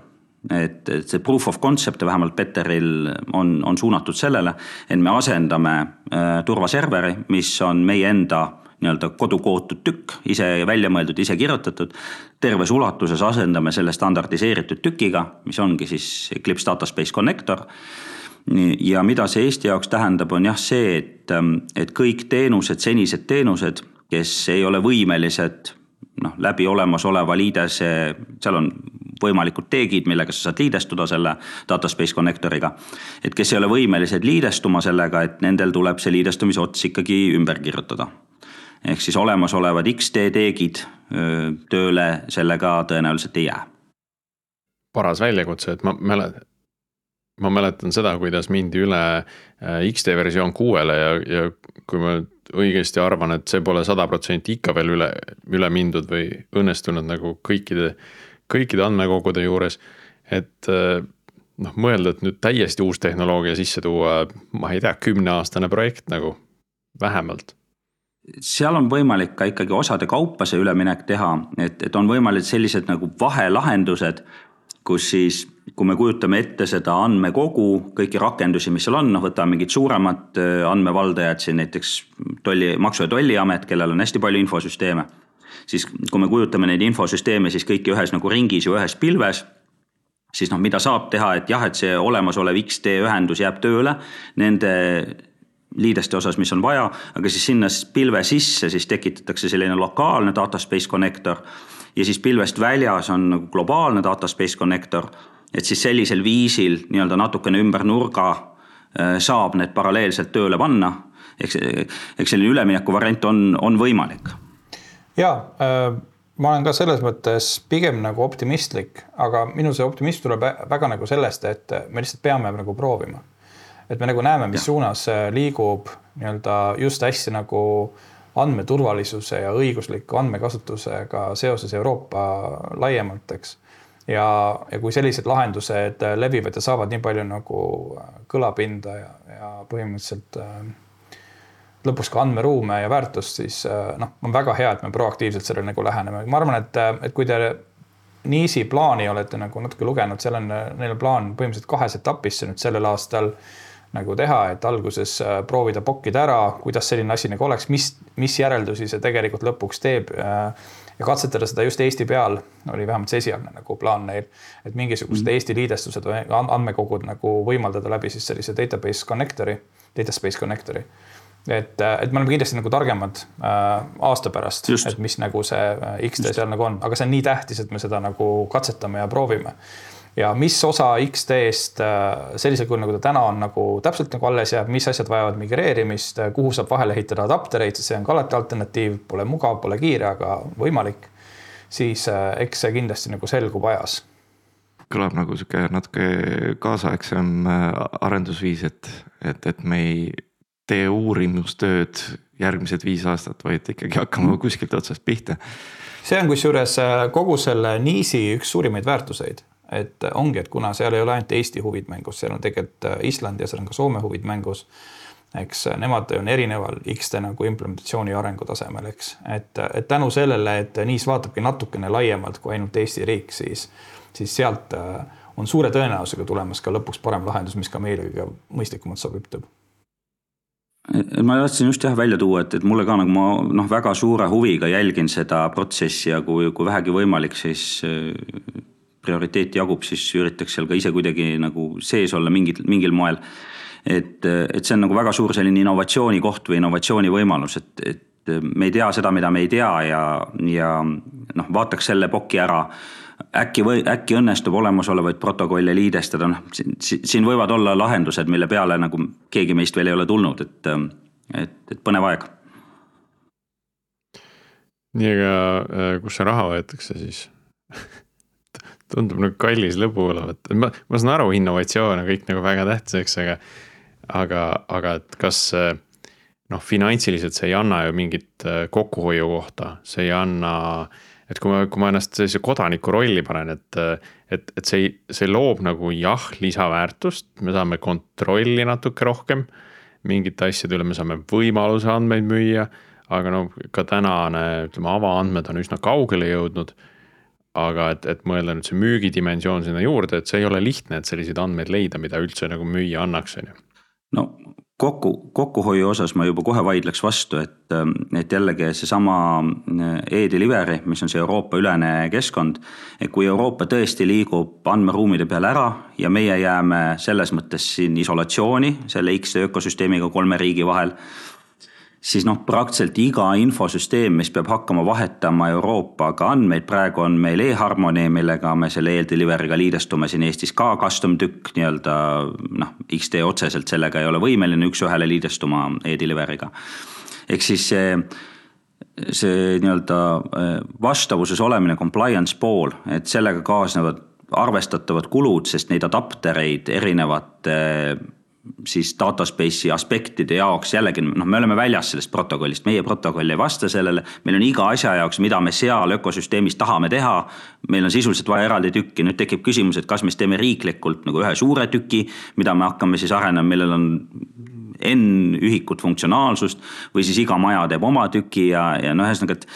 et, et see proof of concept vähemalt Peteril on, on suunatud sellele, et me asendame äh, turvaserveri, mis on meie enda nii-öelda kodukootud tükk, ise välja mõeldud, ise kirjutatud. terves ulatuses asendame selle standardiseeritud tükiga, mis ongi siis Eclipse Data Space Connector. ja mida see Eesti jaoks tähendab, on jah see, et, et kõik teenused, senised teenused kes ei ole võimelised noh, läbi olemasoleva liidese, seal on võimalikud teegid, millega sa saad liidestuda selle Dataspace Connectoriga. et kes ei ole võimelised liidestuma sellega, et nendel tuleb see liidestumise ots ikkagi ümber kirjutada. ehk siis olemasolevad X-tee teegid tööle sellega tõenäoliselt ei jää. paras väljakutse, et ma mäletan, ma mäletan seda, kuidas mindi üle X-tee versioon kuuele ja, ja kui ma õigesti arvan, et see pole sada protsenti ikka veel üle, üle mindud või õnnestunud nagu kõikide, kõikide andmekogude juures. et äh, noh, mõelda, et nüüd täiesti uus tehnoloogia sisse tuua, ma ei tea, kümneaastane projekt nagu vähemalt seal on võimalik ka ikkagi osade kaupa see üleminek teha, et, et on võimalik sellised nagu vahelahendused, kus siis kui me kujutame ette seda andmekogu, kõiki rakendusi, mis seal on, noh, võtame mingid suuremad äh, andmevaldajad siin näiteks tolli, Maksu- ja Tolliamet, kellel on hästi palju infosüsteeme. siis kui me kujutame neid infosüsteeme siis kõiki ühes nagu ringis ja ühes pilves siis noh, mida saab teha, et jah, et see olemasolev X-tee ühendus jääb tööle nende liideste osas, mis on vaja, aga siis sinna pilve sisse siis tekitatakse selline lokaalne data space connector ja siis pilvest väljas on nagu globaalne data space connector et siis sellisel viisil nii-öelda natukene ümber nurga äh, saab need paralleelselt tööle panna. eks, eks selline ülemineku variant on, on võimalik. ja äh, ma olen ka selles mõttes pigem nagu optimistlik, aga minu see optimism tuleb väga nagu sellest, et me lihtsalt peame nagu proovima. et me nagu näeme, mis ja. suunas liigub nii-öelda just hästi nagu andmeturvalisuse ja õigusliku andmekasutusega seoses Euroopa laiemalt, eks ja, ja kui sellised lahendused äh, levivad ja saavad nii palju nagu äh, kõlapinda ja, ja põhimõtteliselt äh, lõpuks ka andmeruume ja väärtust, siis noh, on väga hea, et me proaktiivselt sellele nagu läheneme. ma arvan, et, et kui te NIIS-i plaani olete nagu natuke lugenud, seal on neil plaan põhimõtteliselt kahes etapis nüüd sellel aastal nagu teha, et alguses proovida pokkida ära, kuidas selline asi nagu oleks, mis, mis järeldusi see tegelikult lõpuks teeb ja katsetada seda just Eesti peal oli vähemalt see esialgne nagu plaan neil, et mingisugused mm -hmm. Eesti liidestused või andmekogud nagu võimaldada läbi siis sellise database connector'i, data space connector'i. et, et me oleme kindlasti nagu targemad äh, aasta pärast, et mis nagu see äh, X-tee seal nagu on, aga see on nii tähtis, et me seda nagu katsetame ja proovime ja mis osa X-teest äh, sellisel kujul, nagu ta täna on, nagu täpselt nagu alles jääb, mis asjad vajavad migreerimist, äh, kuhu saab vahele ehitada adaptereid, see on ka alati alternatiiv, pole mugav, pole kiire, aga võimalik. siis äh, eks see kindlasti nagu selgub ajas. kõlab nagu sihuke natuke kaasaegsem arendusviis, et, et, et me ei tee uurimustööd järgmised viis aastat, vaid ikkagi hakkame kuskilt otsast pihta see on kusjuures kogu selle NIIS-i üks suurimaid väärtuseid, et ongi, et kuna seal ei ole ainult Eesti huvid mängus, seal on tegelikult äh, Island ja seal on ka Soome huvid mängus. eks äh, nemad on erineval X-te nagu implementatsiooni arengu tasemel, eks, et, et tänu sellele, et NIS vaatabki natukene laiemalt kui ainult Eesti riik, siis, siis sealt äh, on suure tõenäosusega tulemas ka lõpuks parem lahendus, mis ka meile kõige mõistlikumalt sobitub ma tahtsin just jah välja tuua, et, et mulle ka nagu ma noh, väga suure huviga jälgin seda protsessi ja kui, kui vähegi võimalik, siis prioriteeti jagub, siis üritaks seal ka ise kuidagi nagu sees olla mingil, mingil moel. et, et see on nagu väga suur selline innovatsioonikoht või innovatsioonivõimalus, et, et me ei tea seda, mida me ei tea ja, ja noh, vaataks selle pokki ära äkki või äkki õnnestub olemasolevaid protokolle liidestada, noh siin võivad olla lahendused, mille peale nagu keegi meist veel ei ole tulnud, et, et, et põnev aeg. nii, aga äh, kust see raha võetakse siis tundub nagu kallis lõbu olevat, ma, ma saan aru, innovatsioon on kõik nagu väga tähtis, eks, aga. aga, aga et kas noh, finantsiliselt see ei anna ju mingit äh, kokkuhoiu kohta, see ei anna. et kui ma, kui ma ennast sellise kodaniku rolli panen, et, et, et see, see loob nagu jah, lisaväärtust, me saame kontrolli natuke rohkem. mingite asjade üle me saame võimaluse andmeid müüa, aga no ka tänane, ütleme, avaandmed on üsna kaugele jõudnud aga et, et mõelda nüüd see müügidimensioon sinna juurde, et see ei ole lihtne, et selliseid andmeid leida, mida üldse nagu müüa annaks, on ju. no kokku, kokkuhoiu osas ma juba kohe vaidleks vastu, et, et jällegi seesama eh, e-delivery, mis on see Euroopa ülene keskkond. et kui Euroopa tõesti liigub andmeruumide peale ära ja meie jääme selles mõttes siin isolatsiooni selle X ökosüsteemiga kolme riigi vahel siis noh, praktiliselt iga infosüsteem, mis peab hakkama vahetama Euroopaga andmeid, praegu on meil e-Harmony, millega me selle e-delivery'ga liidestume siin Eestis ka custom tükk nii-öelda noh, X-tee otseselt sellega ei ole võimeline üks-ühele liidestuma e-delivery'ga. ehk siis see, see nii-öelda äh, vastavuses olemine, compliance pool, et sellega kaasnevad arvestatavad kulud, sest neid adaptereid erinevate siis dataspace'i aspektide jaoks jällegi noh, me oleme väljas sellest protokollist, meie protokoll ei vasta sellele. meil on iga asja jaoks, mida me seal ökosüsteemis tahame teha, meil on sisuliselt vaja eraldi tükki, nüüd tekib küsimus, et kas me siis teeme riiklikult nagu ühe suure tüki, mida me hakkame siis arenema, millel on N ühikut funktsionaalsust või siis iga maja teeb oma tüki ja, ja noh, ühesõnaga, et,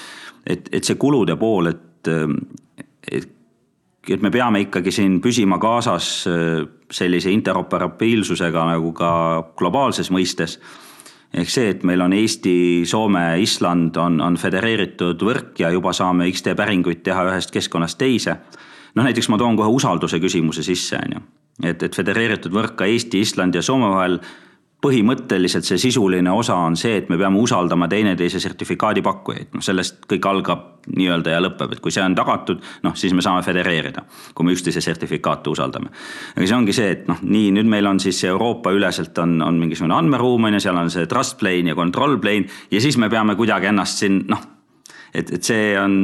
et, et see kulude pool, et, et et me peame ikkagi siin püsima kaasas sellise interoperabiilsusega nagu ka globaalses mõistes ehk see, et meil on Eesti, Soome, Island on, on födereeritud võrk ja juba saame X-tee päringuid teha ühest keskkonnast teise. noh, näiteks ma toon kohe usalduse küsimuse sisse, on ju. et, et födereeritud võrk ka Eesti, Islandi ja Soome vahel põhimõtteliselt see sisuline osa on see, et me peame usaldama teineteise sertifikaadi pakkujaid, noh sellest kõik algab nii-öelda ja lõpeb, et kui see on tagatud, noh siis me saame födereerida, kui me üksteise sertifikaate usaldame. aga see ongi see, et noh, nii nüüd meil on siis Euroopa üleselt on, on mingisugune andmeruum on ju, seal on see trust plane ja control plane ja siis me peame kuidagi ennast siin noh, et, et see on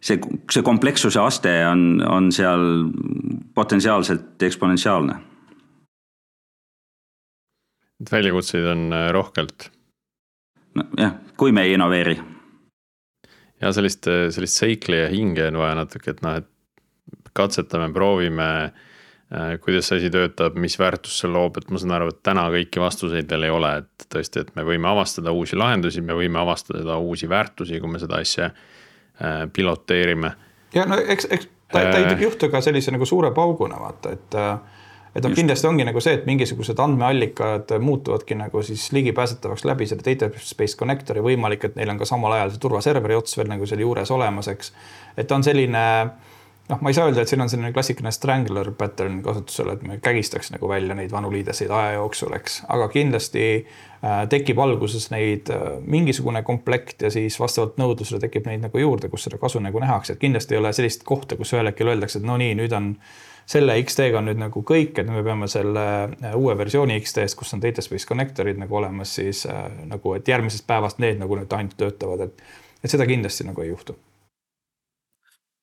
see, see komplekssuse aste on, on seal potentsiaalselt eksponentsiaalne et väljakutseid on äh, rohkelt. nojah, kui me ei innoveeri. ja sellist, äh, sellist seikli ja hinge on vaja natuke, et noh, et katsetame, proovime äh, kuidas see asi töötab, mis väärtust see loob, et ma saan aru, et täna kõiki vastuseid veel ei ole, et tõesti, et me võime avastada uusi lahendusi, me võime avastada uusi väärtusi, kui me seda asja piloteerime. ja no eks, eks ta, ta ei juhtu ka sellise nagu suure pauguna vaata, et et noh, kindlasti ongi nagu see, et mingisugused andmeallikad muutuvadki nagu siis ligipääsetavaks läbi selle data space connector'i, võimalik, et neil on ka samal ajal see turvaserveri ots veel nagu seal juures olemas, eks. et ta on selline noh, ma ei saa öelda, et siin on selline klassikaline strangler pattern kasutusel, et me kägistaks nagu välja neid vanu liideseid aja jooksul, eks, aga kindlasti äh, tekib alguses neid äh, mingisugune komplekt ja siis vastavalt nõudlusele tekib neid nagu juurde, kus seda kasu nagu nähakse, et kindlasti ei ole sellist kohta, kus ühel hetkel öeldakse, et no nii, nüüd on selle XT-ga on nüüd nagu kõik, et me peame selle äh, uue versiooni XT-st, kus on data space connector'id nagu olemas, siis äh, nagu, et järgmisest päevast need nagu nüüd ainult töötavad, et, et seda kindlasti nagu ei juhtu.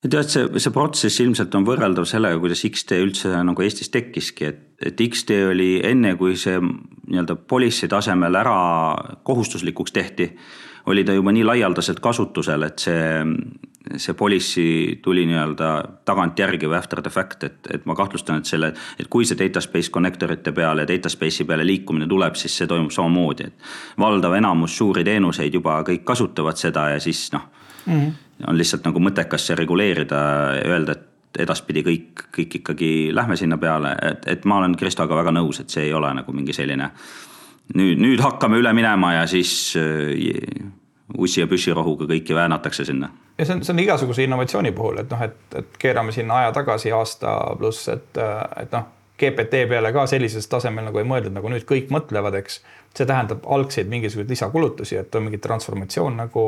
Tead, see, see protsess ilmselt on võrreldav sellega, kuidas X-tee üldse nagu Eestis tekkiski, et, et X-tee oli enne, kui see nii-öelda policy tasemel ära kohustuslikuks tehti, oli ta juba nii laialdaselt kasutusel, et see, see policy tuli nii-öelda tagantjärgi või after the fact, et, et ma kahtlustan, et selle, et kui see data space connector ite peale ja data space'i peale liikumine tuleb, siis see toimub samamoodi, et valdav enamus suuri teenuseid juba kõik kasutavad seda ja siis noh mm, -hmm. on lihtsalt nagu mõttekas see reguleerida ja öelda, et edaspidi kõik, kõik ikkagi lähme sinna peale, et, et ma olen Kristoga väga nõus, et see ei ole nagu mingi selline nüüd, nüüd hakkame üle minema ja siis äh, ussi ja püssirohuga kõiki väänatakse sinna. ja see on, see on igasuguse innovatsiooni puhul, et noh, et, et keerame sinna aja tagasi aasta pluss, et, et noh, GPT peale ka sellisel tasemel nagu ei mõeldud, nagu nüüd kõik mõtlevad, eks. see tähendab algseid mingisuguseid lisakulutusi, et on mingi transformatsioon nagu,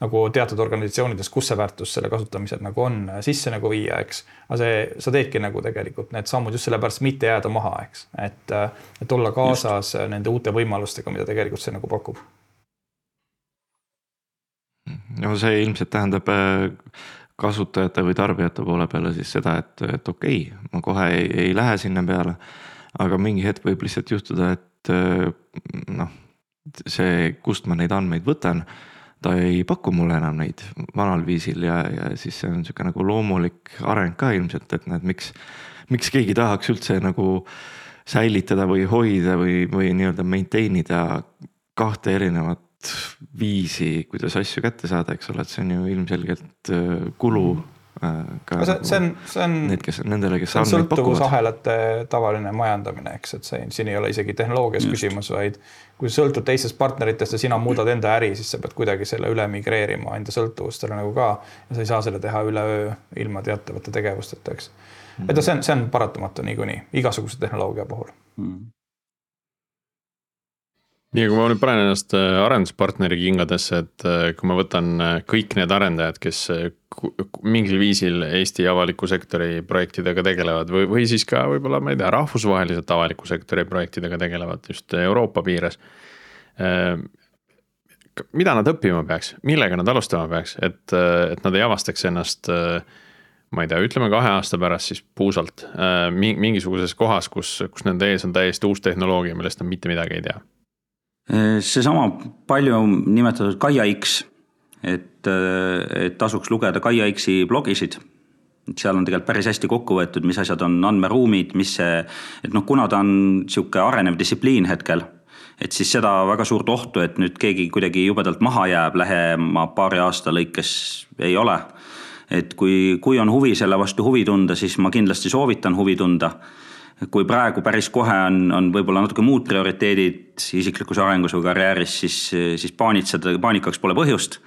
nagu teatud organisatsioonides, kus see väärtus selle kasutamisel nagu on sisse nagu viia, eks. aga see, sa teedki nagu tegelikult need sammud just sellepärast, mitte jääda maha, eks, et, et olla kaasas just. nende uute võimalustega, mida tegelikult see nagu pakub no see ilmselt tähendab äh, kasutajate või tarbijate poole peale siis seda, et, et okei okay,, ma kohe ei, ei lähe sinna peale. aga mingi hetk võib lihtsalt juhtuda, et äh, noh, see, kust ma neid andmeid võtan, ta ei paku mulle enam neid vanal viisil ja, ja siis see on sihuke nagu loomulik areng ka ilmselt, et näed, miks, miks keegi tahaks üldse nagu säilitada või hoida või, või nii-öelda maintain ida kahte erinevat viisi, kuidas asju kätte saada, eks ole, et see on ju ilmselgelt äh, kulu äh, ka. see, see on, see on. Need, kes, nendele, kes andmeid pakuvad. sõltuvusahelate tavaline majandamine, eks, et see siin ei ole isegi tehnoloogias Just. küsimus, vaid kui sa sõltud teistest partneritest ja sina muudad enda äri, siis sa pead kuidagi selle üle migreerima enda sõltuvustele nagu ka. ja sa ei saa seda teha üleöö ilma teatavate tegevusteta, eks. et noh, see on, see on paratamatu niikuinii igasuguse tehnoloogia puhul mm nii, kui ma nüüd panen ennast äh, arenduspartneri kingadesse, et äh, kui ma võtan äh, kõik need arendajad, kes mingil viisil Eesti avaliku sektori projektidega tegelevad või, või siis ka võib-olla, ma ei tea, rahvusvaheliselt avaliku sektori projektidega tegelevad just Euroopa piires. mida nad õppima peaks, millega nad alustama peaks, et, et nad ei avastaks ennast ma ei tea, ütleme kahe aasta pärast siis puusalt mingisuguses kohas, kus, kus nende ees on täiesti uus tehnoloogia, millest nad mitte midagi ei tea seesama palju nimetatud Kaia X, et, äh, et tasuks lugeda Kaia X-i blogisid. et seal on tegelikult päris hästi kokku võetud, mis asjad on andmeruumid, mis see, et noh, kuna ta on sihuke arenev distsipliin hetkel, et siis seda väga suurt ohtu, et nüüd keegi kuidagi jubedalt maha jääb lähema paari aasta lõikes ei ole et kui, kui on huvi selle vastu huvi tunda, siis ma kindlasti soovitan huvi tunda. Kui praegu päris kohe on, on võib-olla natuke muud prioriteedid isiklikus arengus või karjääris, siis, siis paanitseda, paanikaks pole põhjust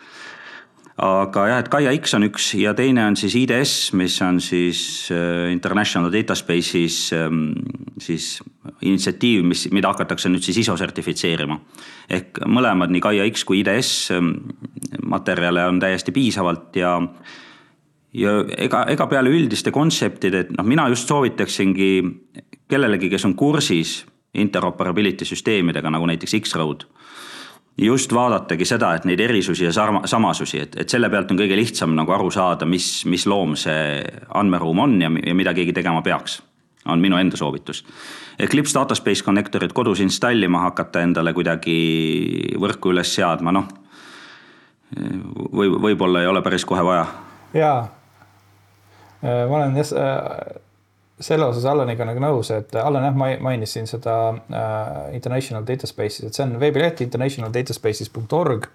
aga jah, et Gaia X on üks ja teine on siis IDS, mis on siis äh, International Data Space'is ähm, siis initsiatiiv, mis, mida hakatakse nüüd siis ISO sertifitseerima. ehk mõlemad, nii Gaia X kui IDS ähm, materjale on täiesti piisavalt ja ja ega, ega peale üldiste kontseptide, et noh, mina just soovitaksingi kellelegi, kes on kursis interoperability süsteemidega nagu näiteks X-Road just vaadatagi seda, et neid erisusi ja sarma, samasusi, et, et selle pealt on kõige lihtsam nagu aru saada, mis, mis loom see andmeruum on ja, ja mida keegi tegema peaks. on minu enda soovitus. Eclipse Dataspace Connectorit kodus installima hakata endale kuidagi võrku üles seadma, noh. või võib-olla ei ole päris kohe vaja. jaa, ma olen jah selle osas Allaniga nagu nõus, et Allan jah, mainis siin seda äh, International Data Space'is, et see on veebileht internationaldataSpaces.org.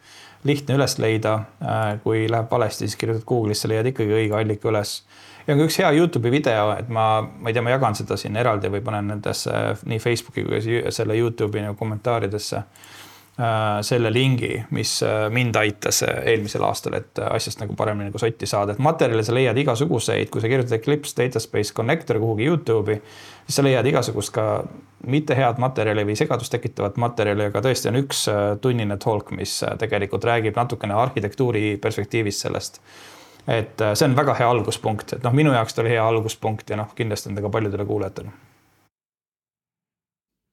lihtne üles leida äh,, kui läheb valesti, siis kirjutad Google'isse, leiad ikkagi õige allika üles. ja on ka üks hea Youtube'i video, et ma, ma ei tea, ma jagan seda siin eraldi või panen nendesse nii Facebooki kui selle Youtube'i nagu kommentaaridesse Äh, selle lingi, mis äh, mind aitas äh, eelmisel aastal, et asjast nagu paremini nagu sotti saada, et materjale sa leiad igasuguseid, kui sa kirjutad Eclipse Dataspace Connector kuhugi Youtube'i, siis sa leiad igasugust ka mitte head materjali või segadust tekitavat materjali, aga tõesti on üks tunnine talk, mis tegelikult räägib natukene arhitektuuri perspektiivist sellest. et see on väga hea alguspunkt, et noh, minu jaoks ta oli hea alguspunkt ja noh, kindlasti on ta ka paljudele kuulajatele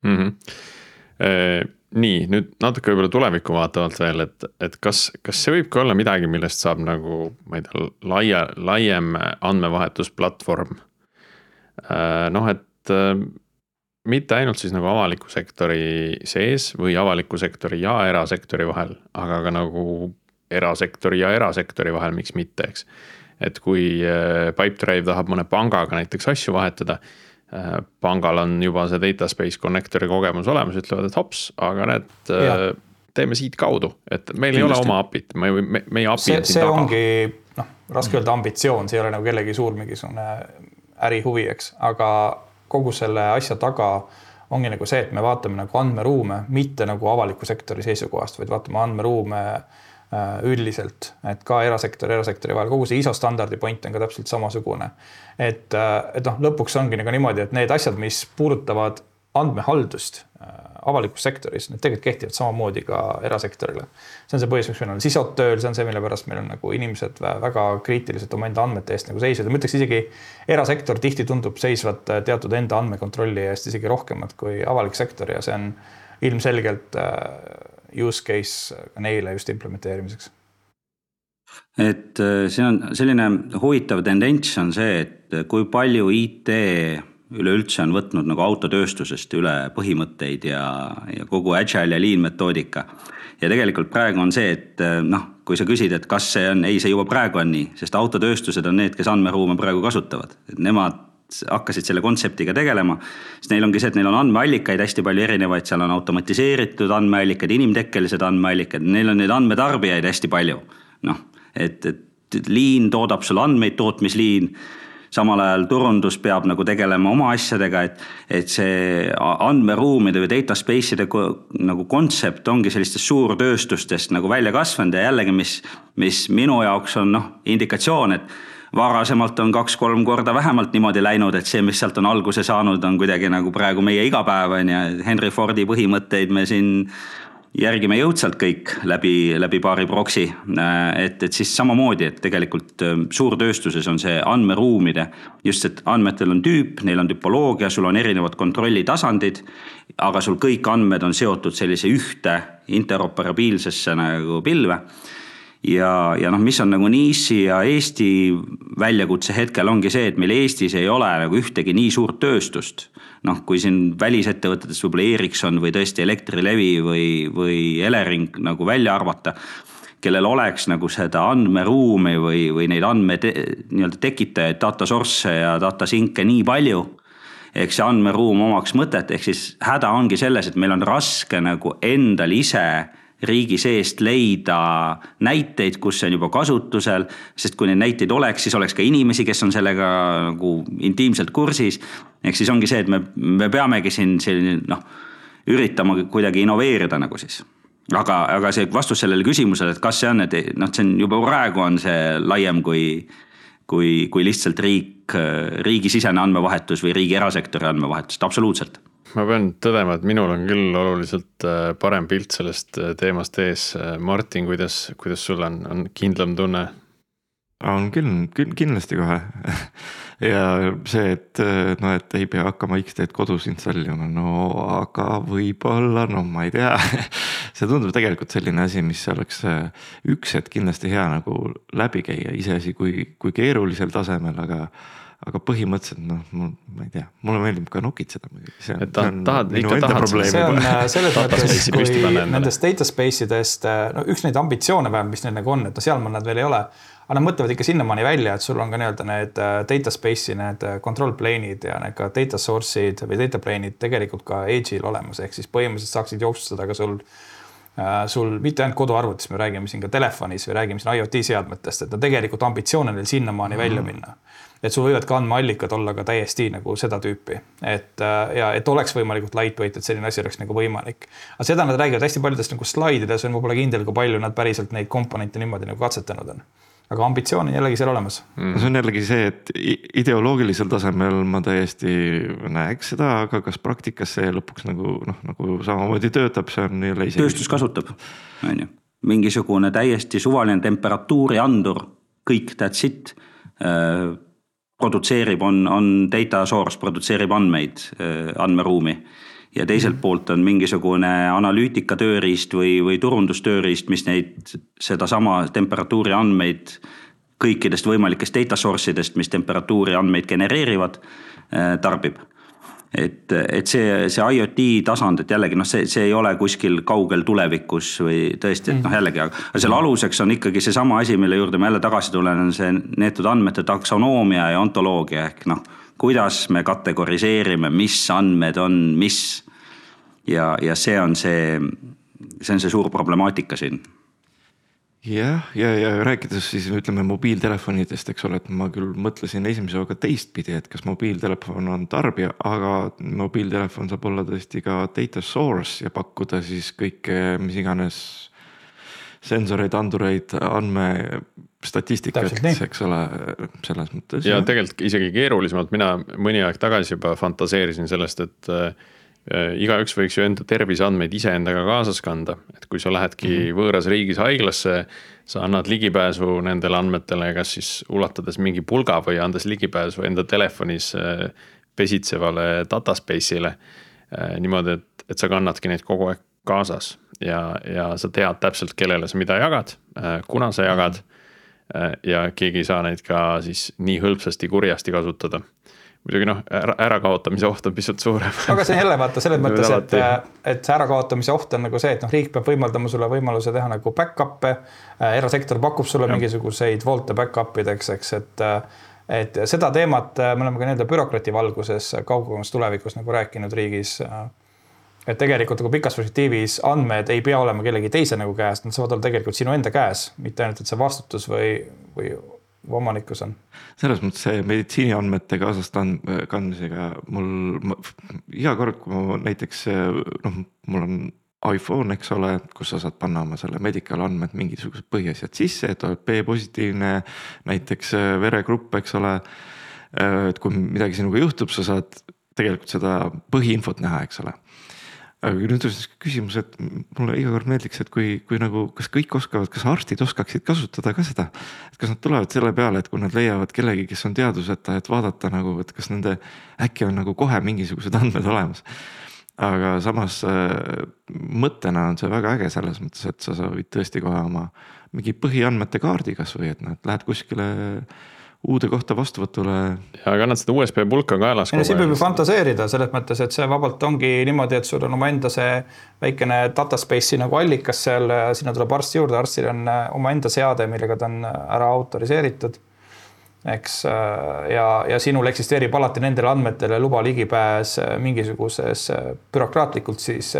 mm. -hmm nii, nüüd natuke võib-olla tulevikku vaatavalt veel, et, et kas, kas see võib ka olla midagi, millest saab nagu, ma ei tea, laia, laiem andmevahetusplatvorm. Äh, noh, et äh, mitte ainult siis nagu avaliku sektori sees või avaliku sektori ja erasektori vahel, aga ka nagu erasektori ja erasektori vahel, miks mitte, eks. et kui äh, Pipedrive tahab mõne pangaga näiteks asju vahetada pangal on juba see data space connector'i kogemus olemas, ütlevad, et hops, aga näed, äh, teeme siitkaudu, et meil Kindlasti. ei ole oma API-t, me, me, meie API see, on siin see taga. ongi noh, raske öelda ambitsioon, see ei ole nagu kellegi suur mingisugune ärihuvi, eks, aga kogu selle asja taga ongi nagu see, et me vaatame nagu andmeruume, mitte nagu avaliku sektori seisukohast, vaid vaatame andmeruume Äh, üldiselt, et ka erasektori, erasektori vahel, kogu see ISO standardi point on ka täpselt samasugune. et, äh, et noh, lõpuks ongi nagu niimoodi, et need asjad, mis puudutavad andmehaldust äh, avalikus sektoris, need tegelikult kehtivad samamoodi ka erasektorile. see on see põhjus, miks meil on sisod tööl, see on see, mille pärast meil on nagu inimesed väga kriitiliselt omaenda andmete eest nagu seisvad ja ma ütleks isegi erasektor tihti tundub seisvat teatud enda andmekontrolli eest isegi rohkemat kui avalik sektor ja see on ilmselgelt use case neile just implementeerimiseks? et äh, see on selline huvitav tendents on see, et kui palju IT üleüldse on võtnud nagu autotööstusest üle põhimõtteid ja, ja kogu agile ja lean metoodika. ja tegelikult praegu on see, et äh, noh, kui sa küsid, et kas see on, ei, see juba praegu on nii, sest autotööstused on need, kes andmeruume praegu kasutavad, et nemad hakkasid selle kontseptiga tegelema, siis neil ongi see, et neil on andmeallikaid hästi palju erinevaid, seal on automatiseeritud andmeallikad, inimtekkelised andmeallikad, neil on neid andmetarbijaid hästi palju. noh, et, et liin toodab sulle andmeid, tootmisliin samal ajal turundus peab nagu tegelema oma asjadega, et, et see andmeruumide või data space'ide nagu kontsept ongi sellistest suurtööstustest nagu välja kasvanud ja jällegi, mis, mis minu jaoks on noh, indikatsioon, et varasemalt on kaks-kolm korda vähemalt niimoodi läinud, et see, mis sealt on alguse saanud, on kuidagi nagu praegu meie igapäev on ju, Henry Fordi põhimõtteid me siin järgime jõudsalt kõik läbi, läbi paari proksi. et, et siis samamoodi, et tegelikult äh, suurtööstuses on see andmeruumide, just, et andmetel on tüüp, neil on tüpoloogia, sul on erinevad kontrollitasandid. aga sul kõik andmed on seotud sellise ühte interoperabiilsesse nagu pilve ja, ja noh, mis on nagu niši ja Eesti väljakutse hetkel ongi see, et meil Eestis ei ole nagu ühtegi nii suurt tööstust. noh, kui siin välisettevõtetes võib-olla Ericsson või tõesti Elektrilevi või, või Elering nagu välja arvata kellel oleks nagu seda andmeruumi või, või neid andme nii-öelda tekitajaid, data source'e ja data sink'e nii palju. ehk see andmeruum omaks mõtet, ehk siis häda ongi selles, et meil on raske nagu endal ise riigi seest leida näiteid, kus see on juba kasutusel. sest kui neid näiteid oleks, siis oleks ka inimesi, kes on sellega nagu intiimselt kursis. ehk siis ongi see, et me, me peamegi siin selline noh, üritama kuidagi innoveerida nagu siis aga, aga see vastus sellele küsimusele, et kas see on, et noh, see on juba praegu on see laiem kui, kui, kui lihtsalt riik, riigisisene andmevahetus või riigi erasektori andmevahetus, absoluutselt ma pean tõdema, et minul on küll oluliselt äh, parem pilt sellest äh, teemast ees. Äh, Martin, kuidas, kuidas sul on, on kindlam tunne? on küll, küll kindlasti kohe ja see, et noh, et ei pea hakkama X-teed kodus installima, no aga võib-olla, no ma ei tea see tundub tegelikult selline asi, mis oleks üks hetk kindlasti hea nagu läbi käia, iseasi, kui, kui keerulisel tasemel, aga aga põhimõtteliselt noh, mul, ma ei tea, mulle meeldib ka nokitseda muidugi. et tahad, tahad, ikka tahad see on selles mõttes, kui nendest data space idest, äh, no üks neid ambitsioone vähemalt, mis neil nagu on, et no sealmaal nad veel ei ole. aga nad mõtlevad ikka sinnamaani välja, et sul on ka nii-öelda need äh, data space'i need control plane'id ja need ka data source'id või data plane'id tegelikult ka edge'il olemas, ehk siis põhimõtteliselt saaksid jooksustada ka sul sul mitte ainult koduarvutis, me räägime siin ka telefonis või räägime siin IoT seadmetest, et no tegelikult ambitsioon on neil sinnamaani mm -hmm. välja minna et sul võivad ka andmeallikad olla ka täiesti nagu seda tüüpi, et äh, ja et oleks võimalikult lightweight, et selline asi oleks nagu võimalik. aga seda nad räägivad hästi paljudes nagu slaidides on, ma pole kindel, kui palju nad päriselt neid komponente niimoodi nagu katsetanud on. Aga ambitsioon on jällegi seal olemas. Mm.. see on jällegi see, et ideoloogilisel tasemel ma täiesti näeks seda, aga kas praktikas see lõpuks nagu noh, nagu samamoodi töötab, see on jälle isegi. tööstus kasutab, on ju, mingisugune täiesti suvaline temperatuuri andur, kõik that's it. Äh, produtseerib, on, on data source, produtseerib andmeid, äh, andmeruumi. ja teiselt mm. poolt on mingisugune analüütika tööriist või, või turundustööriist, mis neid, sedasama temperatuuri andmeid kõikidest võimalikest data source idest, mis temperatuuri andmeid genereerivad, äh, tarbib et, et see, see IoT tasand, et jällegi noh, see, see ei ole kuskil kaugel tulevikus või tõesti, et noh, mm. jällegi, aga selle aluseks on ikkagi seesama asi, mille juurde ma jälle tagasi tulen, on see neetud andmete taksonoomia ja ontoloogia ehk noh, kuidas me kategoriseerime, mis andmed on mis. ja, ja see on see, see on see suur problemaatika siin jah, ja, ja, ja rääkides siis ütleme mobiiltelefonidest, eks ole, et ma küll mõtlesin esimese hooga teistpidi, et kas mobiiltelefon on tarbija, aga mobiiltelefon saab olla tõesti ka data source ja pakkuda siis kõike, mis iganes. sensoreid, andureid, andmestatistikat, eks ole, selles mõttes. ja tegelikult isegi keerulisemalt, mina mõni aeg tagasi juba fantaseerisin sellest, et igaüks võiks ju enda terviseandmeid iseendaga kaasas kanda, et kui sa lähedki mm -hmm. võõras riigis haiglasse, sa annad ligipääsu nendele andmetele, kas siis ulatades mingi pulga või andes ligipääsu enda telefonis äh, pesitsevale data space'ile. Äh, niimoodi, et, et sa kannadki neid kogu aeg kaasas ja, ja sa tead täpselt, kellele sa mida jagad, kuna sa jagad. ja keegi ei saa neid ka siis nii hõlpsasti kurjasti kasutada muidugi noh, ära, ärakaotamise oht on pisut suurem. aga see jälle vaata selles mõttes, et, et see ärakaotamise oht on nagu see, et noh, riik peab võimaldama sulle võimaluse teha nagu back-up'e. Äh, erasektor pakub sulle ja. mingisuguseid volte back-up ideks, eks, et äh, et seda teemat äh, me oleme ka nii-öelda bürokrati valguses kaugemas tulevikus nagu rääkinud riigis. et tegelikult nagu pikas perspektiivis andmed ei pea olema kellegi teise nagu käes, nad saavad olla tegelikult sinu enda käes, mitte ainult, et see vastutus või, või omanikkus on. selles mõttes see meditsiiniandmete kaasas kandmisega mul iga kord, kui ma näiteks noh, mul on iPhone, eks ole, kus sa saad panna oma selle medical andmed, mingisugused põhiasjad sisse, et oled B-positiivne, näiteks äh, veregrupp, eks ole. Äh, et kui midagi sinuga juhtub, sa saad tegelikult seda põhiinfot näha, eks ole aga nüüd siis küsimus, et mulle iga kord meeldiks, et kui, kui nagu, kas kõik oskavad, kas arstid oskaksid kasutada ka seda. et kas nad tulevad selle peale, et kui nad leiavad kellegi, kes on teaduseta, et vaadata nagu, et kas nende äkki on nagu kohe mingisugused andmed olemas. aga samas äh, mõttena on see väga äge selles mõttes, et sa, võid tõesti kohe oma mingi põhiandmete kaardi kasvõi, et noh, et lähed kuskile uude kohta vastuvõtule. ja kannad seda USB pulka kaelas. ei no siin võib ju fantaseerida selles mõttes, et see vabalt ongi niimoodi, et sul on omaenda see väikene data space'i nagu allikas seal, sinna tuleb arst juurde, arstil on äh, omaenda seade, millega ta on äh, ära autoriseeritud. eks äh, ja, ja sinul eksisteerib alati nendele andmetele luba ligipääs mingisuguses bürokraatlikult siis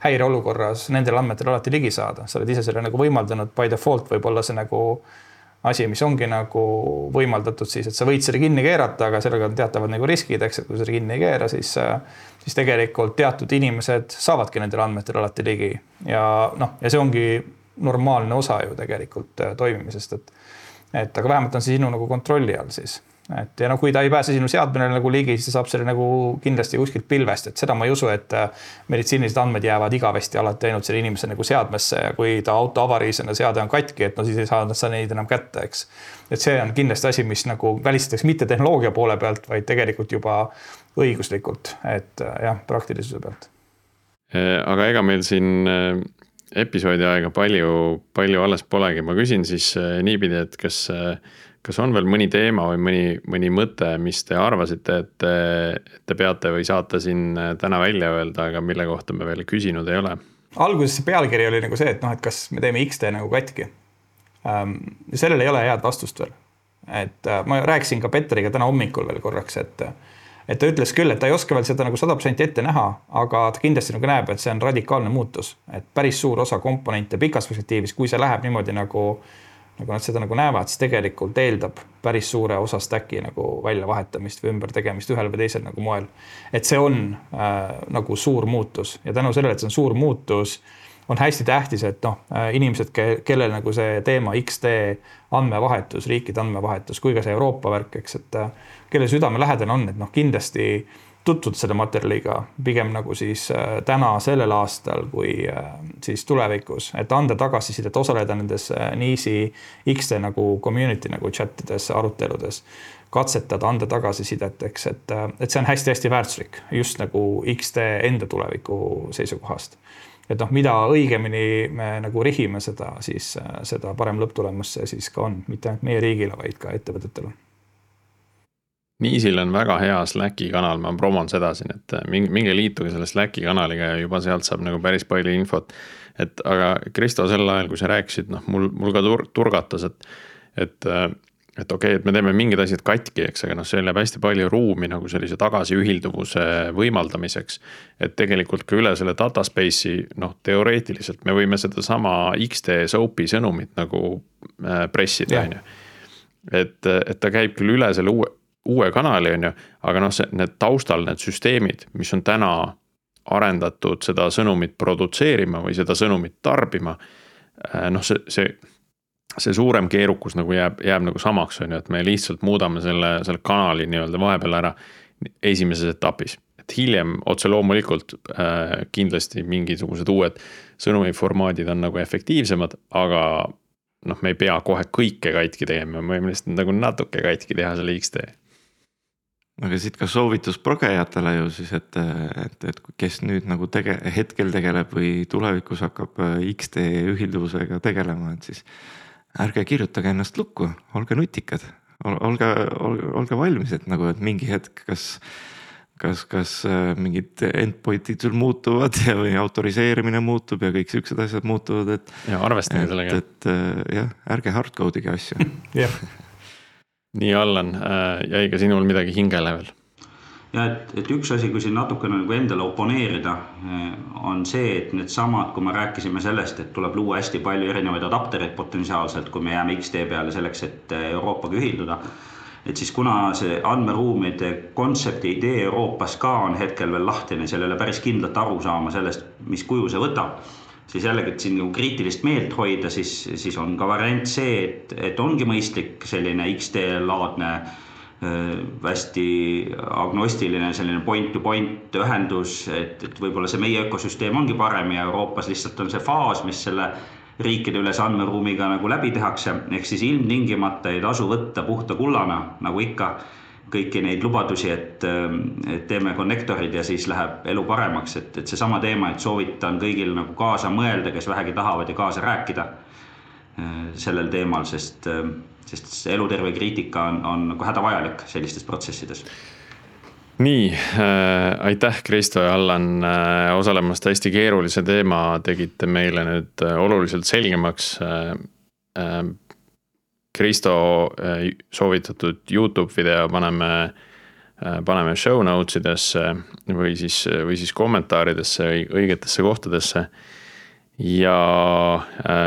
häireolukorras nendele andmetele alati ligi saada, sa oled ise selle nagu võimaldanud by default võib-olla see nagu asi, mis ongi nagu võimaldatud siis, et sa võid selle kinni keerata, aga sellega on teatavad nagu riskid, eks, et kui selle kinni ei keera, siis, siis tegelikult teatud inimesed saavadki nendele andmetele alati ligi. Ja noh, ja see ongi normaalne osa ju tegelikult äh, toimimisest, et et aga vähemalt on see sinu nagu kontrolli all siis et ja no kui ta ei pääse sinu seadmele nagu ligi, siis ta saab selle nagu kindlasti kuskilt pilvest, et seda ma ei usu, et äh, meditsiinilised andmed jäävad igavesti alati ainult selle inimese nagu seadmesse ja kui ta auto avariisena seade on katki, et no siis ei saa sa neid enam kätte, eks. et see on kindlasti asi, mis nagu välistatakse mitte tehnoloogia poole pealt, vaid tegelikult juba õiguslikult, et äh, jah, praktilisuse pealt. Äh, aga ega meil siin episoodi aega palju, palju alles polegi, ma küsin siis niipidi, et kas kas on veel mõni teema või mõni, mõni mõte, mis te arvasite, et te, et te peate või saate siin täna välja öelda, aga mille kohta me veel küsinud ei ole? alguses see pealkiri oli nagu see, et noh, et kas me teeme X-tee nagu katki ähm,. sellele ei ole head vastust veel. et äh, ma rääkisin ka Petriga täna hommikul veel korraks, et et ta ütles küll, et ta ei oska veel seda nagu sada protsenti ette näha, aga ta kindlasti nagu näeb, et see on radikaalne muutus, et päris suur osa komponente pikas perspektiivis, kui see läheb niimoodi nagu äh, nagu nad seda nagu näevad, siis tegelikult eeldab päris suure osa stack'i nagu väljavahetamist või ümbertegemist ühel või teisel nagu moel. et see on äh, nagu suur muutus ja tänu sellele, et see on suur muutus, on hästi tähtis, et noh äh,, inimesed ke, kellel nagu see teema X-tee andmevahetus, riikide andmevahetus kui ka see Euroopa värk, eks, et äh, kelle südamelähedane on, et noh, kindlasti tutvuda selle materjaliga pigem nagu siis äh, täna, sellel aastal, kui äh, siis tulevikus, et anda tagasisidet, osaleda nendes äh, NIIS-i X-te nagu community nagu chat ides, aruteludes, katsetada, anda tagasisidet, eks, et, et see on hästi-hästi väärtuslik just nagu X-te enda tuleviku seisukohast. et noh, mida õigemini me nagu rihime seda, siis seda parem lõpptulemus see siis ka on, mitte ainult meie riigile, vaid ka ettevõtetele Niisil on väga hea Slacki kanal, ma promon seda siin, et äh, minge, minge liituge selle Slacki kanaliga ja juba sealt saab nagu päris palju infot. et aga Kristo, sel ajal, kui sa rääkisid, noh, mul, mul ka tur-, turgatas, et, et äh, et okei okay,, et me teeme mingid asjad katki, eks, aga noh, seal jääb hästi palju ruumi nagu sellise tagasiühilduvuse võimaldamiseks. et tegelikult ka üle selle data space'i, noh, teoreetiliselt me võime sedasama X-tee soap'i sõnumit nagu äh, pressida, on ju. et, et ta käib küll üle selle uue, uue kanali, on ju, aga noh, see, need taustal, need süsteemid, mis on täna arendatud seda sõnumit produtseerima või seda sõnumit tarbima. Äh, noh, see, see, see suurem keerukus nagu jääb, jääb nagu samaks, on ju, et me lihtsalt muudame selle, selle kanali nii-öelda vahepeal ära esimeses etapis. et hiljem otse loomulikult äh, kindlasti mingisugused uued sõnumiformaadid on nagu efektiivsemad, aga noh, me ei pea kohe kõike katki tegema, me võime lihtsalt nagu natuke katki teha selle X-tee aga siit ka soovitus progejatele ju siis, et, et, et kes nüüd nagu tege-, hetkel tegeleb või tulevikus hakkab äh, X-tee ühilduvusega tegelema, et siis. ärge kirjutage ennast lukku, olge nutikad, olge, olge, olge valmis, et nagu, et mingi hetk, kas kas, kas äh, mingid endpoint'id sul muutuvad ja, või autoriseerimine muutub ja kõik siuksed asjad muutuvad, et. ja arvestage sellega. et, äh, jah, ärge hard code'ige asju. jah nii, Allan, äh, jäi ka sinul midagi hingele veel? ja et, et üks asi, kui siin natukene nagu endale oponeerida, äh, on see, et needsamad, kui me rääkisime sellest, et tuleb luua hästi palju erinevaid adaptereid potentsiaalselt, kui me jääme X-tee peale selleks, et äh, Euroopaga ühilduda. et siis kuna see andmeruumide kontsepti idee Euroopas ka on hetkel veel lahtine, seal ei ole päris kindlat arusaama sellest, mis kuju see võtab siis jällegi, et siin nagu kriitilist meelt hoida, siis, siis on ka variant see, et, et ongi mõistlik selline X-tee laadne äh, hästi agnostiline selline point to point ühendus, et, et võib-olla see meie ökosüsteem ongi parem ja Euroopas lihtsalt on see faas, mis selle riikide üles andmeruumiga nagu läbi tehakse, ehk siis ilmtingimata ei tasu võtta puhta kullana, nagu ikka kõiki neid lubadusi, et, et teeme konnektorid ja siis läheb elu paremaks, et, et seesama teema, et soovitan kõigil nagu kaasa mõelda, kes vähegi tahavad ja kaasa rääkida äh, sellel teemal, sest, sest see eluterve kriitika on, on nagu hädavajalik sellistes protsessides nii äh,, aitäh, Kristo ja Allan äh, osalemast, hästi keerulise teema tegite meile nüüd äh, oluliselt selgemaks äh,. Äh, Kristo äh, soovitatud Youtube video paneme paneme show notes idesse või siis, või siis kommentaaridesse õigetesse kohtadesse. ja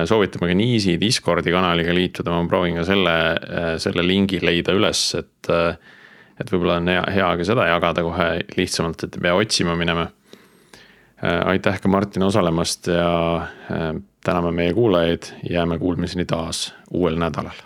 soovitame ka Niisi Discordi kanaliga liituda, ma proovin ka selle, selle lingi leida üles, et. et võib-olla on hea, hea ka seda jagada kohe lihtsamalt, et ei pea otsima minema. aitäh ka Martin osalemast ja täname meie kuulajaid, jääme kuulmiseni taas uuel nädalal.